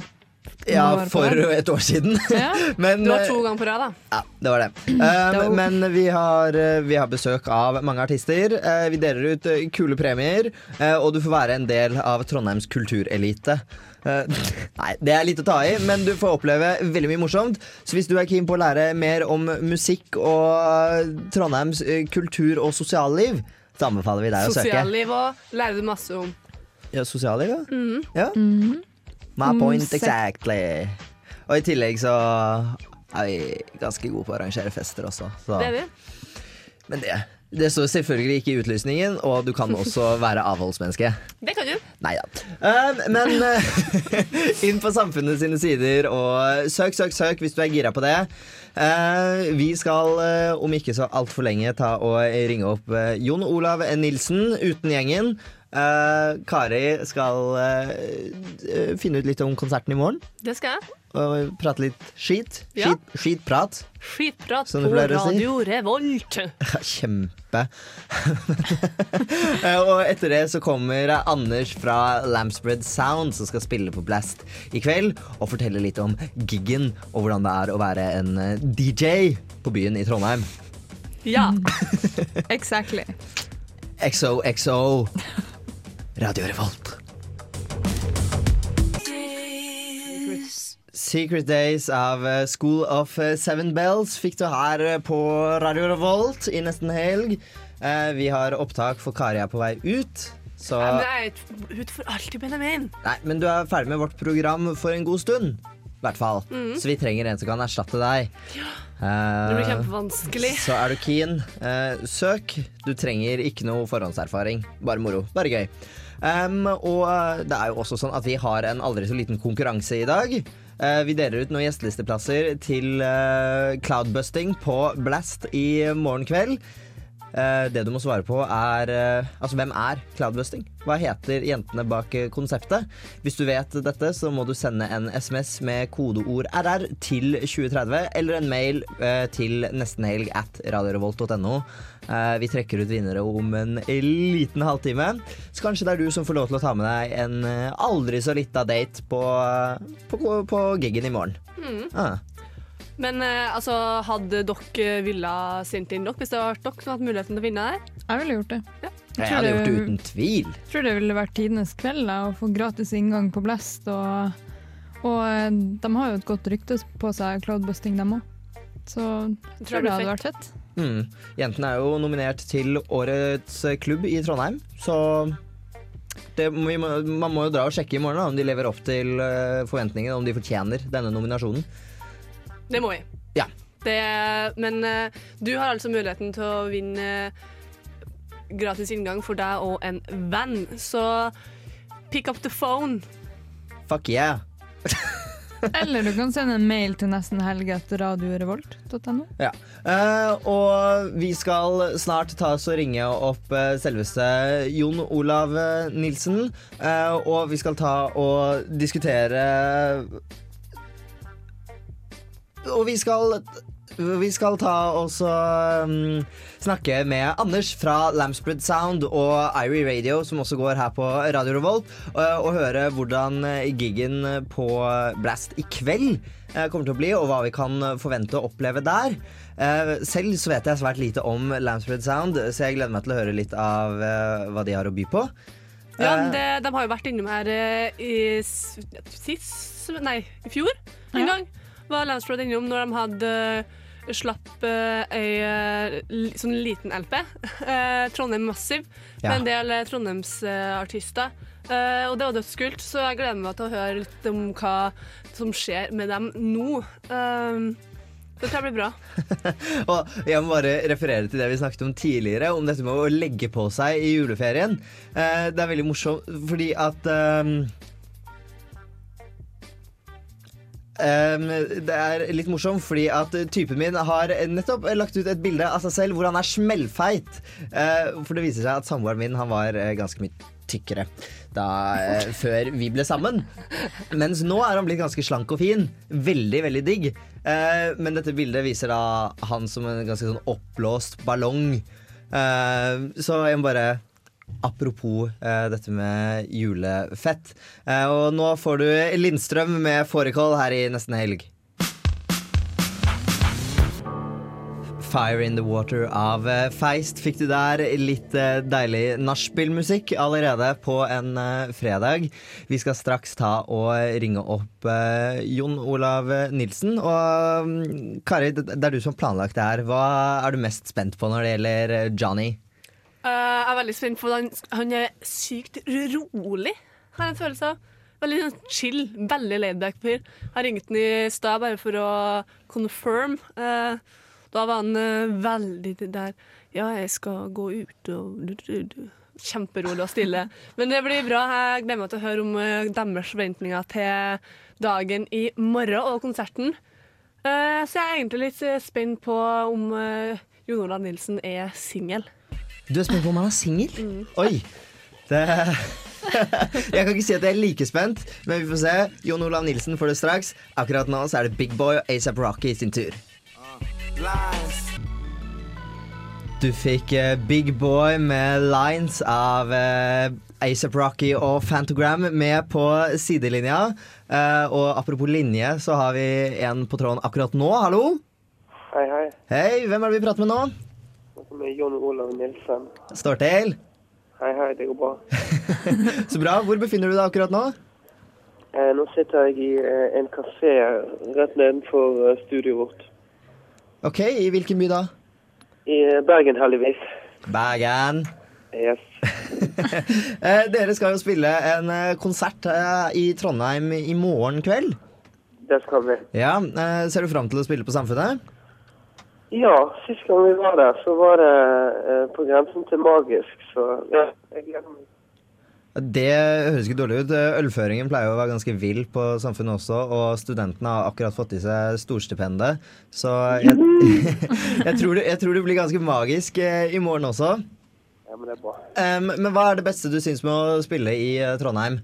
Ja, for et år siden. Ja. Men, Du har eh, to ganger på rad, da. Ja, det var det. Um, men vi har, eh, vi har besøk av mange artister. Eh, vi deler ut eh, kule premier, eh, og du får være en del av Trondheims kulturelite. Eh, nei, det er litt å ta i, men du får oppleve veldig mye morsomt. Så hvis du er keen på å lære mer om musikk og eh, Trondheims eh, kultur og sosialliv, så anbefaler vi deg å søke. Sosialliv og lærer du masse om. Ja, sosialliv, ja. Mhm. ja. My Mm, point exactly. Og i tillegg så er vi ganske gode på å arrangere fester også. Så. Det er vi. Men det, det står selvfølgelig ikke i utlysningen, og du kan også være avholdsmenneske. Det kan du. Nei da. Um, men uh, inn på samfunnet sine sider og søk, søk, søk hvis du er gira på det. Uh, vi skal uh, om ikke så altfor lenge ta og ringe opp uh, Jon Olav Nilsen uten gjengen. Uh, Kari skal uh, finne ut litt om konserten i morgen. Det skal jeg. og prate litt skit. Ja. Skit, skitprat. Skitprat på si. Radio Revolt. Kjempe. Og etter det så kommer Anders fra Lampspread Sound, som skal spille på Blast i kveld, og fortelle litt om giggen og hvordan det er å være en DJ på byen i Trondheim. Ja. exactly. XOXO. Radio Revolt. Secret Days av eh, School of eh, Seven Bells fikk du her eh, på Radio Revolt i nesten helg. Vi har opptak for Kari er på vei ut. Så Nei, men ut for alltid, Benjamin. Nei, men du er ferdig med vårt program for en god stund. I hvert fall. Mm. Så vi trenger en som kan erstatte deg. Ja. Det blir kjempevanskelig. Så er du keen, søk. Du trenger ikke noe forhåndserfaring. Bare moro. Bare gøy. Um, og eh, det er jo også sånn at vi har en aldri så liten konkurranse i dag. Uh, vi deler ut noen gjestelisteplasser til uh, cloudbusting på Blast i morgen kveld. Eh, det du må svare på er eh, Altså, hvem er cloudbusting? Hva heter jentene bak eh, konseptet? Hvis du vet dette, så må du sende en SMS med kodeord RR til 2030, eller en mail til nestenhelg at radiorevolt.no. Vi trekker ut vinnere om en liten halvtime. Så kanskje det er du som får lov til å ta med deg en aldri så lita date på, eh, på, på giggen i morgen. Mm. Ah. Men eh, altså, hadde dere villa sendt inn dere hvis det hadde vært dere som hadde muligheten til å vinne der? Jeg ville gjort det. Jeg hadde gjort det uten tvil. Jeg tror det ville vært tidenes kveld da, å få gratis inngang på Blast. Og, og eh, de har jo et godt rykte på seg, cloudbusting, dem òg. Så jeg tror det hadde vært fett. Mm. Jentene er jo nominert til Årets klubb i Trondheim, så det, må, man må jo dra og sjekke i morgen da, om de lever opp til eh, forventningene, om de fortjener denne nominasjonen. Det må vi. Ja. Det, men eh, du har altså muligheten til å vinne eh, gratis inngang for deg og en venn. Så pick up the phone. Fuck yeah. Eller du kan sende en mail til nestenhelg.radiorevolt.no. Ja. Eh, og vi skal snart ta oss og ringe opp selveste Jon Olav Nilsen. Eh, og vi skal ta og diskutere Og vi skal vi skal ta også um, snakke med Anders fra Lambsbred Sound og Irie Radio, som også går her på Radio Revolt, og, og høre hvordan gigen på Blast i kveld eh, kommer til å bli, og hva vi kan forvente å oppleve der. Eh, selv så vet jeg svært lite om Lambsbred Sound, så jeg gleder meg til å høre litt av eh, hva de har å by på. Ja, Eh, det, De har jo vært innom her eh, i sist Nei, i fjor en gang. Var Landsroad innom når de hadde eh, slapp eh, ei eh, sånn liten LP. Trondheim Massiv. Ja. Med en del trondheimsartister. Og det var dødskult, så jeg gleder meg til å høre litt om hva som skjer med dem nå. Det tror jeg blir bra. Og jeg må bare referere til det vi snakket om tidligere, om dette med å legge på seg i juleferien. Det er veldig morsomt fordi at det er litt morsomt fordi at typen min har nettopp lagt ut et bilde av seg selv hvor han er smellfeit. Eh, for det viser seg at samboeren min han var eh, ganske mye tykkere da, eh, før vi ble sammen. Mens nå er han blitt ganske slank og fin. Veldig, veldig digg. Men dette bildet viser da han som en ganske sånn oppblåst ballong. Så jeg må bare Apropos eh, dette med julefett. Eh, og nå får du Lindstrøm med fårikål her i nesten helg. Fire in the Water av eh, Feist fikk du der. Litt eh, deilig nachspielmusikk allerede på en eh, fredag. Vi skal straks ta og ringe opp Jon Olav Nilsen. Og mm, Kari, det er du som har planlagt det her. Hva er du mest spent på når det gjelder Johnny? Eh, jeg er veldig spent, for han, han er sykt rolig, har jeg en følelse av. Veldig sånn chill, veldig laidback fyr. Jeg ringte han i stad bare for å confirm. Eh, da var han eh, veldig der Ja, jeg skal gå ut og. Kjemperolig og stille. Men det blir bra. Jeg gleder meg til å høre om deres forventninger til dagen i morgen og konserten. Så jeg er egentlig litt spent på om Jon Olav Nilsen er singel. Du er spent på om han er singel? Mm. Oi! Det Jeg kan ikke si at jeg er like spent, men vi får se. Jon Olav Nilsen får det straks. Akkurat nå så er det Big Boy og ASAP Rocky sin tur. Du fikk eh, Big Boy med lines av uh, ASAP Rocky og Fantogram med på sidelinja. Eh, og apropos linje, så har vi en på tråden akkurat nå. Hallo? Hei, hei. Hei, hvem er det vi prater med nå? Dette er John Olav Nilsen. Står til. Hei, hei, det går bra. Så bra. Hvor befinner du deg akkurat nå? Eh, nå sitter jeg i eh, en kafé rett nedenfor eh, studioet vårt. Ok, i hvilken by da? I eh, Bergen, heldigvis. Bergen. Yes. Eh, dere skal jo spille en eh, konsert i Trondheim i morgen kveld. Det skal vi. Ja, eh, Ser du fram til å spille på Samfunnet? Ja, sist gang vi var der, så var det eh, på grensen til magisk, så ja, jeg gleder meg. Det høres ikke dårlig ut. Ølføringen pleier å være ganske vill på Samfunnet også, og studentene har akkurat fått i seg storstipendet. Så jeg, jeg, tror det, jeg tror det blir ganske magisk eh, i morgen også. Ja, men det er bra. Um, men hva er det beste du syns med å spille i eh, Trondheim?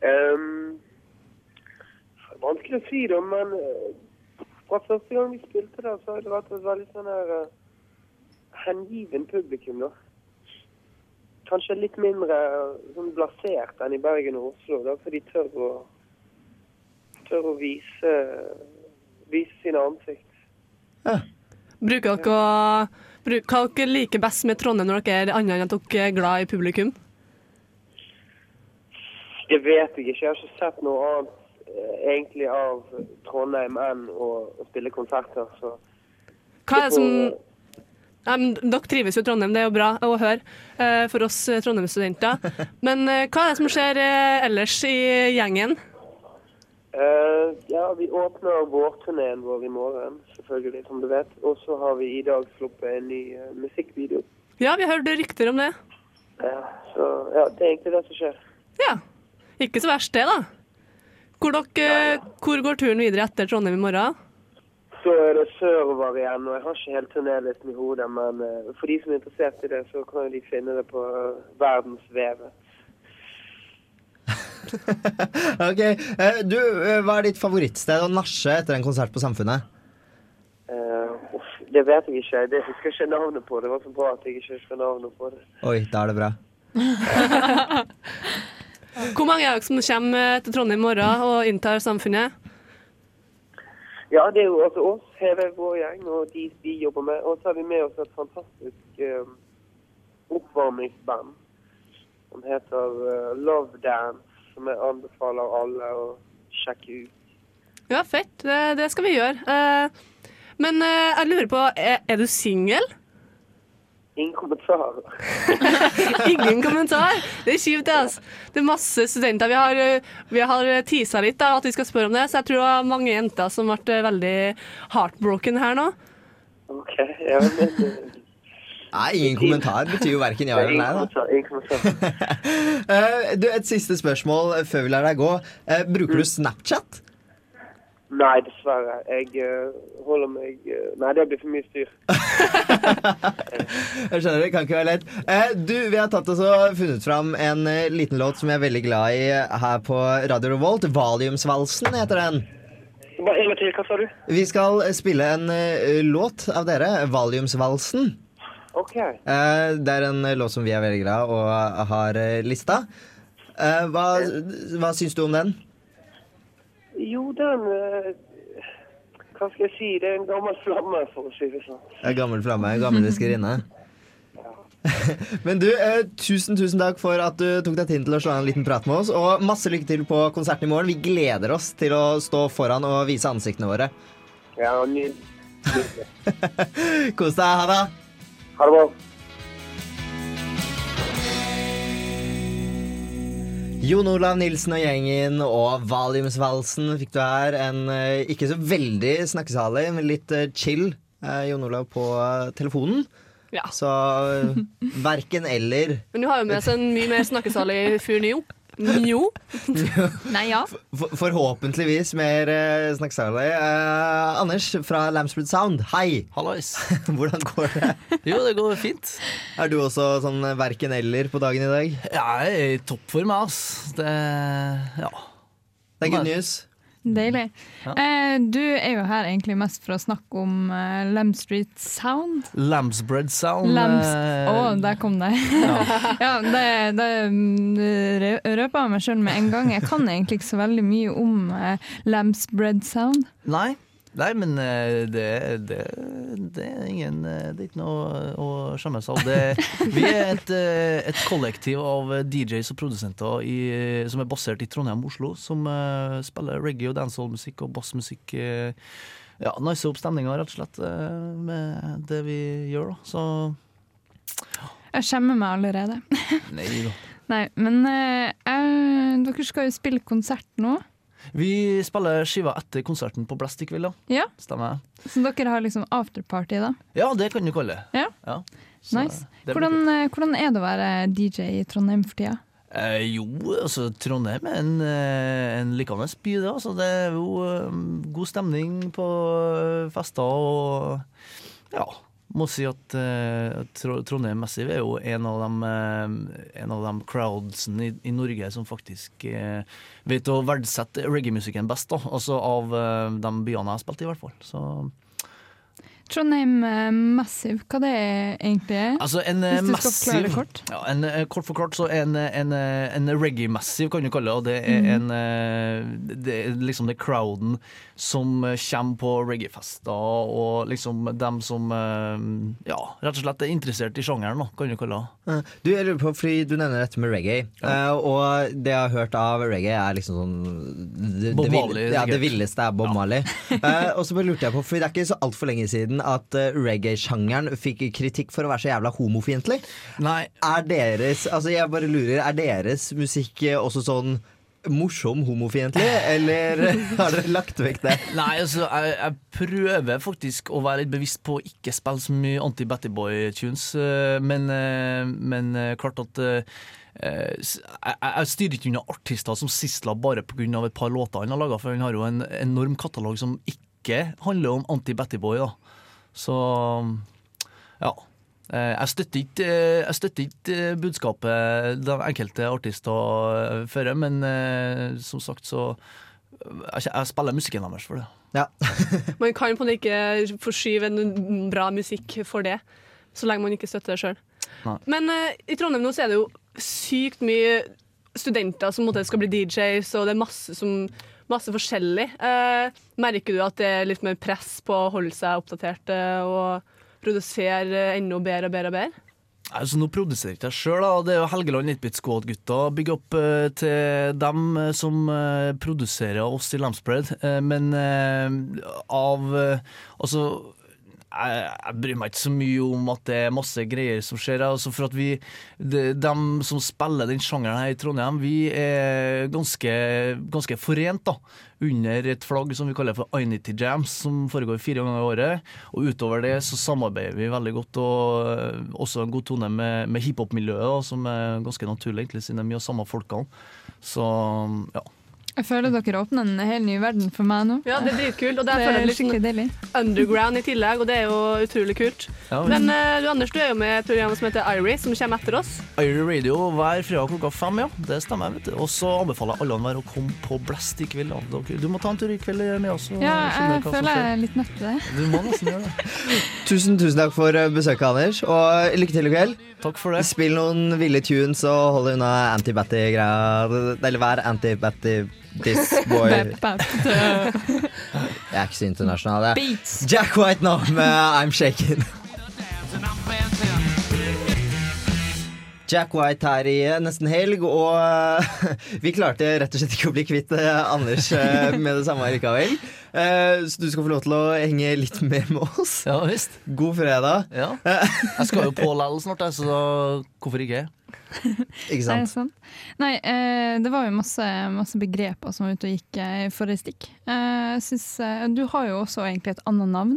Um, vanskelig å si det, men eh, fra første gang vi spilte der, så har det vært et veldig sånn her uh, hengiven publikum, da. Kanskje litt mindre eh, sånn blasert enn i Bergen og Oslo, da, for de tør å, tør å vise, vise sine ansikt. Bruker dere å bruk, Hva dere liker best med Trondheim når dere er annet enn at dere er glad i publikum? Det vet jeg ikke. Jeg har ikke sett noe annet egentlig av Trondheim enn å, å spille konserter. Så Hva er det som ja, men Dere trives jo i Trondheim, det er jo bra å høre eh, for oss eh, Trondheim-studenter. Men eh, hva er det som skjer eh, ellers i gjengen? Uh, ja, vi åpner vårturneen vår i morgen, selvfølgelig, som du vet. Og så har vi i dag sluppet en ny eh, musikkvideo. Ja, vi har hørt rykter om det. Ja, så ja, det er egentlig det som skjer. Ja. Ikke så verst, det, da. Hvor, dere, hvor går turen videre etter Trondheim i morgen? Så er det sørover igjen, og jeg har ikke helt turnélisten i hodet, men eh, for de som er interessert i det, så kan de finne det på uh, verdensvevet. Ok, eh, du, eh, Hva er ditt favorittsted å nasje etter en konsert på Samfunnet? Uh, det vet jeg ikke. Det husker jeg ikke navnet på. Det var så bra at jeg ikke husker navnet på det. Oi, da er det bra. Hvor mange er dere som kommer til Trondheim i morgen og inntar Samfunnet? Ja, det er jo altså oss, hele vår gjeng, og de vi jobber med. Og så har vi med oss et fantastisk eh, oppvarmingsband som heter eh, Love Dance, som jeg anbefaler alle å sjekke ut. Ja, fett. Det, det skal vi gjøre. Eh, men eh, jeg lurer på, er, er du singel? Ingen kommentar. Ingen kommentar. Det er kjipt, det. Altså. Det er masse studenter. Vi har, eh, vi har tisa litt da, at vi skal spørre om det, så jeg tror det var mange jenter som ble veldig heartbroken her nå. OK. Ja, men, eh, Nei, ingen kommentar betyr jo verken ja eller nei. da. Kommentar. Eh, du, Et siste spørsmål før vi lar deg gå. Eh, bruker du Snapchat? Nei, dessverre. Jeg uh, holder meg uh, Nei, det blir for mye styr. Jeg skjønner det, kan ikke være lett. Eh, du, Vi har tatt oss og funnet fram en uh, liten låt som jeg er veldig glad i her på Radio Revolt. Valiumsvalsen heter den. Bare en gang til, hva sa du? Vi skal spille en låt av dere, Valiumsvalsen. Okay. Det er en låt som vi er veldig glad og har lista. Hva, hva syns du om den? Jo, den eh, Hva skal jeg si? Det er en gammel flamme, for å si det sånn. Er Gammel flamme, en gammel diskerinne. Men du, eh, tusen tusen takk for at du tok deg tid til å slå en liten prat med oss. Og masse lykke til på konserten i morgen. Vi gleder oss til å stå foran og vise ansiktene våre. Ja, nydelig. Kos deg. Ha det. Ha det bra. Jon Olav Nilsen og gjengen og Valiumsvalsen fikk du her. En eh, ikke så veldig snakkesalig, men litt eh, chill eh, Jon Olav på telefonen. Ja. Så verken eller. Men du har jo med seg en mye mer snakkesalig fyr nå. Jo. Nei, ja. For, forhåpentligvis mer uh, snakksalig. Eh, Anders fra Lamsbridge Sound, hei! Hallois. Hvordan går det? Jo, det går fint. Er du også sånn verken-eller på dagen i dag? Ja, jeg er i toppform, jeg, ass. Det Ja. Det er good news. Deilig. Ja. Eh, du er jo her egentlig mest for å snakke om eh, Lamb Street Sound. Lambsbread sound. Lams eh, Å, der kom det. ja, det, det mm, røpa jeg meg sjøl med en gang. Jeg kan egentlig ikke så veldig mye om eh, Lambsbread Sound. Nei. Nei, men eh, det, det, det er ingen eh, Det er ikke noe å skjemmes av. over. vi er et, eh, et kollektiv av DJs og produsenter i, som er basert i Trondheim og Oslo, som uh, spiller reggae og dancehall-musikk og bassmusikk. Uh, Ja, nice opp stemninga, rett og slett, uh, med det vi gjør, da. Så Jeg skjemmer meg allerede. nei da. Nei, men dere skal jo spille konsert nå. Vi spiller skiva etter konserten på Blast i kveld, ja. Ja, Stemmer. Så dere har liksom afterparty, da? Ja, det kan du kalle det. Ja. Så Nice. Hvordan, eh, hvordan er det å være DJ i Trondheim for tida? Eh, jo, altså Trondheim er en, eh, en likende by, det. Altså, det er jo um, god stemning på fester og ja. Må si at eh, Tro- Trondheim Massive er jo en av de, eh, en av de crowdsene i, i Norge som faktisk eh, vet å verdsette reggae-musikken best. da Altså av eh, de byene jeg har spilt i, i hvert fall. Så Trondheim eh, Massive, hva det er egentlig? Altså en eh, Hvis du skal forklare det massiv kort. Ja, en, eh, kort forklart så er en, en, en reggae-massiv, kan du kalle det. Og det er, mm. en, det er liksom det crowden som kommer på reggae-fester, og liksom dem som ja, rett og slett er interessert i sjangeren, kan du kalle det. Du, jeg lurer på, fordi du nevner dette med reggae, ja. og det jeg har hørt av reggae er liksom sånn det, Bob Marley, ja, det villeste er Bob Marley. Eh, og så bare lurte jeg på, for det er ikke så altfor lenge siden at eh, reggae-sjangeren fikk kritikk for å være så jævla homofiendtlig. Er deres, altså jeg bare lurer, er deres musikk eh, også sånn morsom homofiendtlig, eller har dere lagt vekk det? Nei, altså, jeg, jeg prøver faktisk å være litt bevisst på å ikke spille så mye anti-Batty Boy-tunes, eh, men, men klart at jeg, jeg styrer ikke unna artister som Sisla bare pga. et par låter han har laga, for han har jo en enorm katalog som ikke handler om anti-Batty Boy. Da. Så ja. Eh, Jeg støtter ikke, eh, jeg støtter ikke eh, budskapet de enkelte artister fører, men som sagt så jeg, spiller musikken deres for det. Man kan på en måte ikke forskyve en bra musikk for det, så lenge man ikke støtter det sjøl. Men uh, i Trondheim nå så er det jo sykt mye studenter som skal bli DJs, og det er masse, som, masse forskjellig. Eh, merker du at det er litt mer press på å holde seg oppdatert eh, og produsere enda bedre og bedre og bedre? Altså, nå produserer ikke jeg sjøl, det er jo Helgeland 8-Bit Squad-gutta. Bygg opp eh, til dem eh, som eh, produserer oss i Lamspread. Eh, men eh, av eh, Altså jeg, bryr meg ikke så mye om at det er masse greier som skjer. Altså for at vi, de, dem som spiller den sjangeren her i Trondheim, vi er ganske, ganske forent da, under et flagg som vi kaller for Inity Jams, som foregår fire ganger i året. Og utover det så samarbeider vi veldig godt, og også en god tone med, med hiphop-miljøet, som er ganske naturlig, egentlig, siden det er mye av samme folkene. Så ja. Jeg føler dere åpner en hel ny verden for meg nå. Ja, det er dritkult. Og det er, Det er skikkelig sånn deilig. underground i tillegg, og det er jo utrolig kult. Ja. Men uh, du Anders, du er jo med i et program som heter Irie, som kommer etter oss. Irie Radio hver fredag klokka fem, ja. Det stemmer. vet du. Og så anbefaler jeg alle å komme på Blast i kveld. Du må ta en tur i kveld med oss. Ja, jeg føler jeg er litt nødt til det. Du må nesten gjøre det. Tusen, tusen takk for eh, besøket, Anders, og lykke til i kveld. Takk for det. Spill noen ville tunes og hold unna anti-batty-greier. Eller vær anti-batty this boy. Jeg er ikke så internasjonal, jeg. Jack White nå med I'm Shaken. Jack White her i nesten helg, og eh, vi klarte rett og slett ikke å bli kvitt eh, Anders eh, med det samme likevel. Eh, Så du skal få lov til å henge litt mer med oss. Ja visst. God fredag. Ja. Jeg skal jo på likevel snart, så hvorfor ikke? Ikke Nei, sant? Nei, eh, det var jo masse, masse begreper som var ute og gikk eh, i forrige stikk. Eh, jeg synes, eh, du har jo også egentlig et annet navn.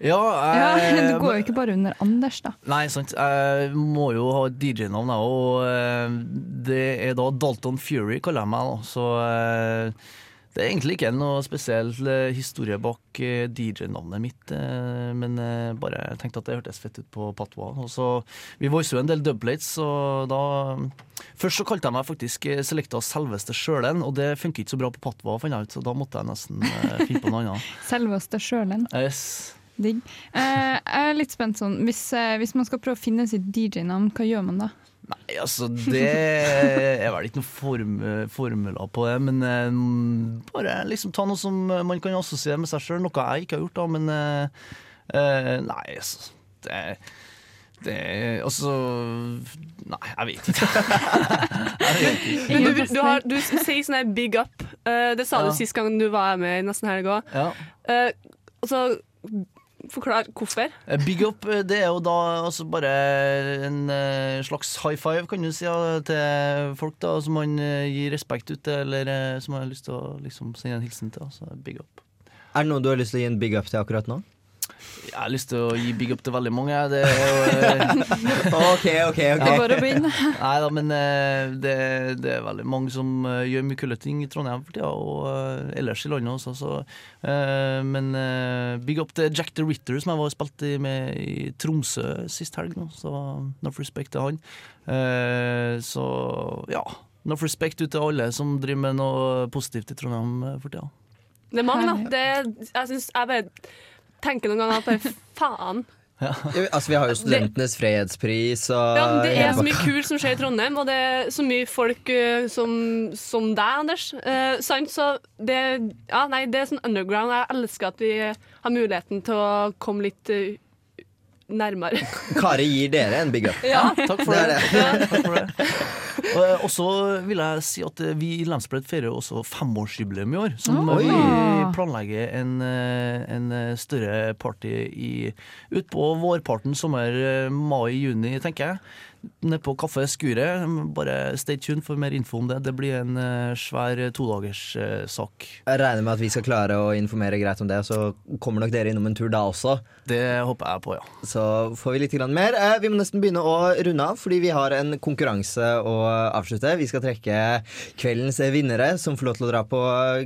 Ja, Ja, du går jo ikke bare under Anders, da. Nei, sant. Jeg må jo ha DJ-navn, jeg òg. Og eh, det er da Dalton Fury, kaller jeg meg. da. Så eh, det er egentlig ikke noe spesiell eh, historie bak eh, DJ-navnet mitt. eh, Men eh, bare jeg tenkte at det hørtes fett ut på patwa. Og så, vi voicer jo en del dubplates, så da Først så kalte jeg meg faktisk Selekta selveste sjølen, og det funker ikke så bra på patwa, fant jeg ut, så da måtte jeg nesten eh, finne på noe annet. Selveste sjølen. Yes. Digg. Eh, jeg er litt spent sånn, hvis, eh, hvis man skal prøve å finne sitt DJ-navn, hva gjør man da? Nei, altså det er vel ikke noen form, formler på det, men eh, bare liksom ta noe som man kan assosiere med seg sjøl. Noe jeg ikke har gjort, da, men eh, eh, Nei, altså det, det Altså Nei, jeg vet ikke. jeg vet ikke. Men du, du, har, du sier sånn her big up. Eh, det sa Ja. du sist gang du var med i Nesten Helg òg. Ja. Uh, så forklar hvorfor. Eh, Big up, eh, det er jo da altså bare en eh, slags high five, kan du si, ja, til folk da som man gir respekt ut til, eller som man har lyst til å liksom, sende en hilsen til. Altså, big up. Er det noe du har lyst til å gi en big up til akkurat nå? Jeg har lyst til å gi big up til veldig mange. Det er jo eh, Ok, ok, ok. Det er bare å begynne. Nei da, men eh, det, det er veldig mange som eh, gjør mye kule ting i Trondheim for tida, og ellers i landet også. Så, men big up til Jack the Ritter, som jeg var og spilte med i Tromsø sist helg. Nå, så enough respect til han. Eh, så ja, enough respect ut til alle som driver med noe positivt i Trondheim for tida. Det er mange, da. Det, jeg, synes, jeg bare tenker noen ganger at bare faen. Ja, altså, vi har jo Studentenes fredspris og Ja, det er så mye kult som skjer i Trondheim, og det er så mye folk uh, som, som deg, Anders. Uh, sant? Så det, ja, nei, det er sånn underground. Jeg elsker at vi har muligheten til å komme litt eh, nærmere. Kari gir dere en big up. Ja. Takk for Det det. det. Takk for det. Og så vil jeg si at eh, vi i Landsbredd feirer også femårsjubileum i år. Som oh. vi planlegger en, eh, en eh, større party i utpå vårparten, sommer, eh, mai-juni, tenker jeg. Nede på Kaffe Skuret. Bare stay tuned for mer info om det. Det blir en eh, svær eh, todagerssak. Jeg regner med at vi skal klare å informere greit om det, så kommer nok dere innom en tur da også. Det håper jeg på, ja. Så får vi litt grann mer. Eh, vi må nesten begynne å runde av, fordi vi har en konkurranse å avslutte. Vi skal trekke kveldens vinnere, som får lov til å dra på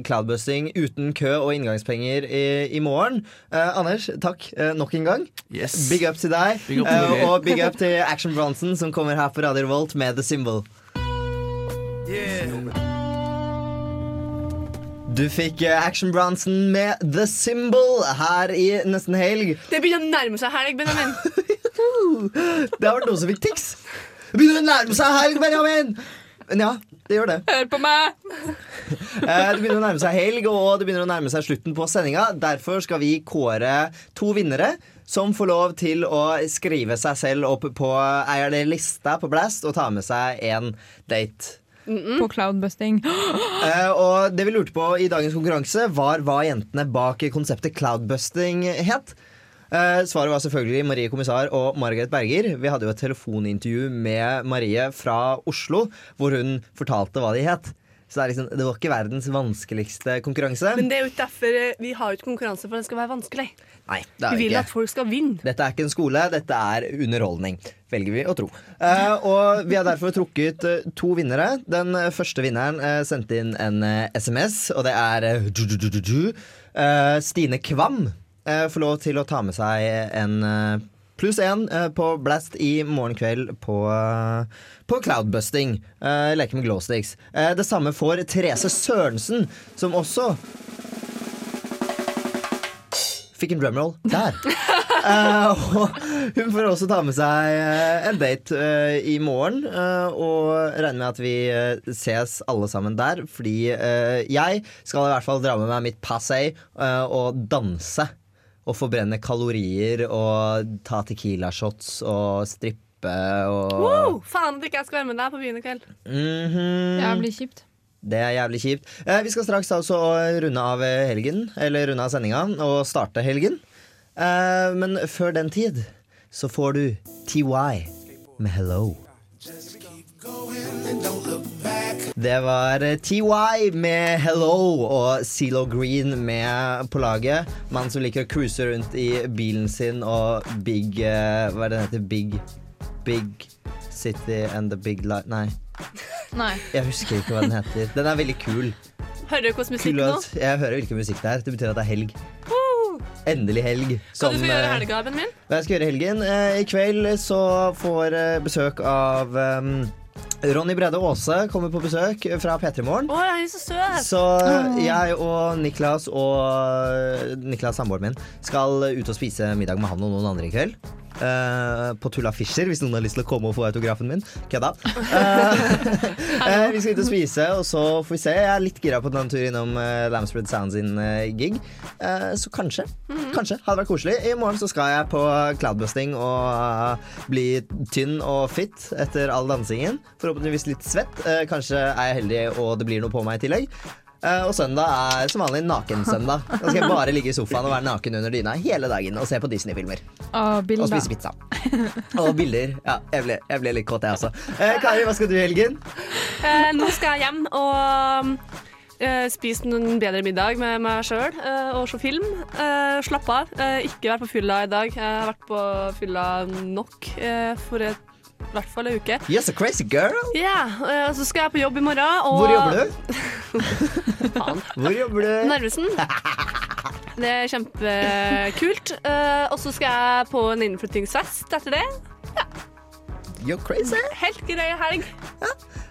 cloudbusting uten kø og inngangspenger i, i morgen. Eh, Anders, takk eh, nok en gang. Yes. Big up til deg. Big up til Eh, og big up til Action Bronson, som kommer her på Radio Revolt med The Symbol. Du fikk eh, Action Bronson med The Symbol her i nesten helg. Det begynner å nærme seg helg, Benjamin. Det har vært noen som fikk tics. Det begynner å nærme seg helg, Benjamin! Men ja, det gjør det. Hør på meg! Eh, Det begynner å nærme seg helg, og det begynner å nærme seg slutten på sendinga. Derfor skal vi kåre to vinnere som får lov til å skrive seg selv opp på eierlista lista på Blast og ta med seg en date. På cloudbusting. Uh, og det vi lurte på i dagens konkurranse, var hva jentene bak konseptet cloudbusting het. Eh, svaret var selvfølgelig Marie Kommissar og Margaret Berger. Vi hadde jo et telefonintervju med Marie fra Oslo, hvor hun fortalte hva de het. Så det, er liksom, det var ikke verdens vanskeligste konkurranse. Men det er jo derfor eh, vi har ikke konkurranse, for den skal være vanskelig. Nei, det Vi er vil ikke. at folk skal vinne. Dette er ikke en skole, dette er underholdning, velger vi å tro. Eh, og vi har derfor trukket eh, to vinnere. Den eh, første vinneren sendte inn en SMS, og det er Stine Kvam. får lov til å ta med seg en pluss én på Blast i morgen kveld på, på Cloudbusting. Leke med glowsticks. Det samme får Therese Sørensen, som også Fikk en drumroll der. uh, og hun får også ta med seg eh, en date uh, i morgen. uh, og regner med at vi ses alle sammen der. Fordi jeg skal i hvert fall dra med meg mitt passé og danse. Og forbrenne kalorier og ta Tequila-shots og strippe og Wow, faen at ikke jeg skal være med deg på byen i kveld. Det blir kjipt. Det er jævlig kjipt. Eh, vi skal straks altså runde av helgen, eller runde av sendinga, og starte helgen. Eh, men før den tid så får du TY med Hello. Det var eh, TY med Hello og Zelo Green med på laget. Mann som liker å cruise rundt i bilen sin og Big eh, Hva er det den heter? Big Big City and the Big Light Nei, Nei. jeg husker ikke hva den heter. Den er veldig kul. Hører du hvordan musikk nå? Jeg hører hvilken musikk det er. Det betyr at det er helg. Endelig helg. Hva du skal gjøre i eh, helga, Benjamin? hva jeg skal gjøre i helgen? Eh, I kveld så får eh, besøk av um, Ronny Brede Aase kommer på besøk fra P3 Morgen. Oh, er så søt! Så jeg og Niklas og Niklas, samboeren min, skal ut og spise middag med han og noen andre i kveld. Uh, på Tulla Fischer, hvis noen har lyst til å komme og få autografen min. Kødda. Uh, eh, vi skal ut og spise, og så får vi se. Jeg er litt gira på en tur innom uh, Lamspread Sound sin eh, gig. Eh, så kanskje. Kanskje. Hadde vært koselig. I morgen så skal jeg på cloudbusting og eh, bli tynn og fit etter all dansingen. Forhåpentligvis litt svett. Eh, kanskje er jeg heldig og det blir noe på meg i tillegg. Eh, og søndag er som vanlig nakensøndag. Da skal jeg bare ligge i sofaen og være naken under dyna hele dagen og se på Disney-filmer. Og Og spise pizza. Og bilder. Ja, jeg ble, jeg ble litt kåt, jeg også. Eh, Kari, hva skal du i helgen? Eh, nå skal jeg hjem og eh, spise en bedre middag med meg sjøl og se film. slapp slappe av. Eh, ikke vært på fylla i dag. Jeg har vært på fylla nok eh, for et, i hvert fall en uke. Yes, a crazy girl. Ja, og så skal jeg på jobb i morgen. Og Hvor jobber du? Hvor jobber du? Narvesen. Det er kjempekult. Eh, og så skal jeg på en innflyttingsfest etter det. You're crazy. Helt grei helg.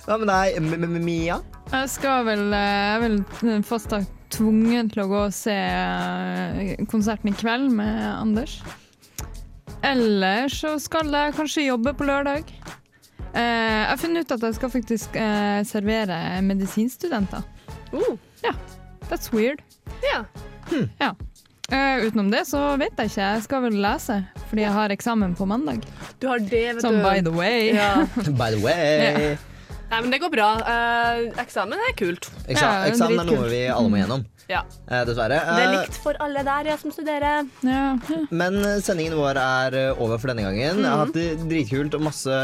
Hva med deg, Mia? Jeg skal vel eh, Jeg vil fast sagt tvungen til å gå og se eh, konserten i kveld med Anders. Eller så skal jeg kanskje jobbe på lørdag. Eh, jeg har funnet ut at jeg skal faktisk eh, servere medisinstudenter. Uh. Ja, that's weird. Ja. Ja. Eh, utenom det så vet jeg ikke. Jeg skal vel lese, fordi jeg har eksamen på mandag. Du har det, vet Som du. by the way. Ja. By the way. Nei, men det går bra. Eh, eksamen er kult. Eksa Ja, eksamen er noe vi alle må gjennom. Ja. Eh, dessverre. Det er Eh, likt for alle der ja, som studerer. Men eh, sendingen vår er over for denne gangen. Jeg har hatt det dritkult og masse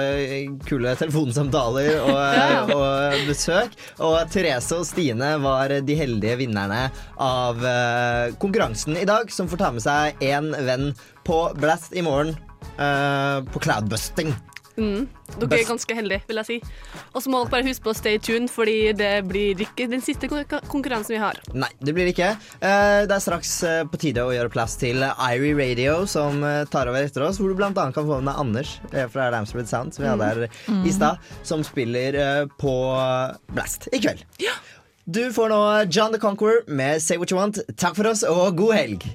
kule telefonsamtaler og, Ja. og besøk. Og Therese og Stine var de heldige vinnerne av konkurransen i dag, som får ta med seg én venn på Blast i morgen. eh, på cloudbusting. Mm. Dere er ganske heldige, vil jeg si. Og så må dere bare huske på å stay tuned, fordi det blir ikke den siste konkurransen vi har. Nei, det blir ikke. Eh, det er straks eh, på tide å gjøre plass til Irie Radio, som eh, tar over etter oss. Hvor du annet kan få med deg Anders fra Ramsbred Sound, som vi hadde her Mm. i stad, som spiller på Blast i kveld. Du får nå John the Conqueror med Say What You Want. Takk for oss, og god helg!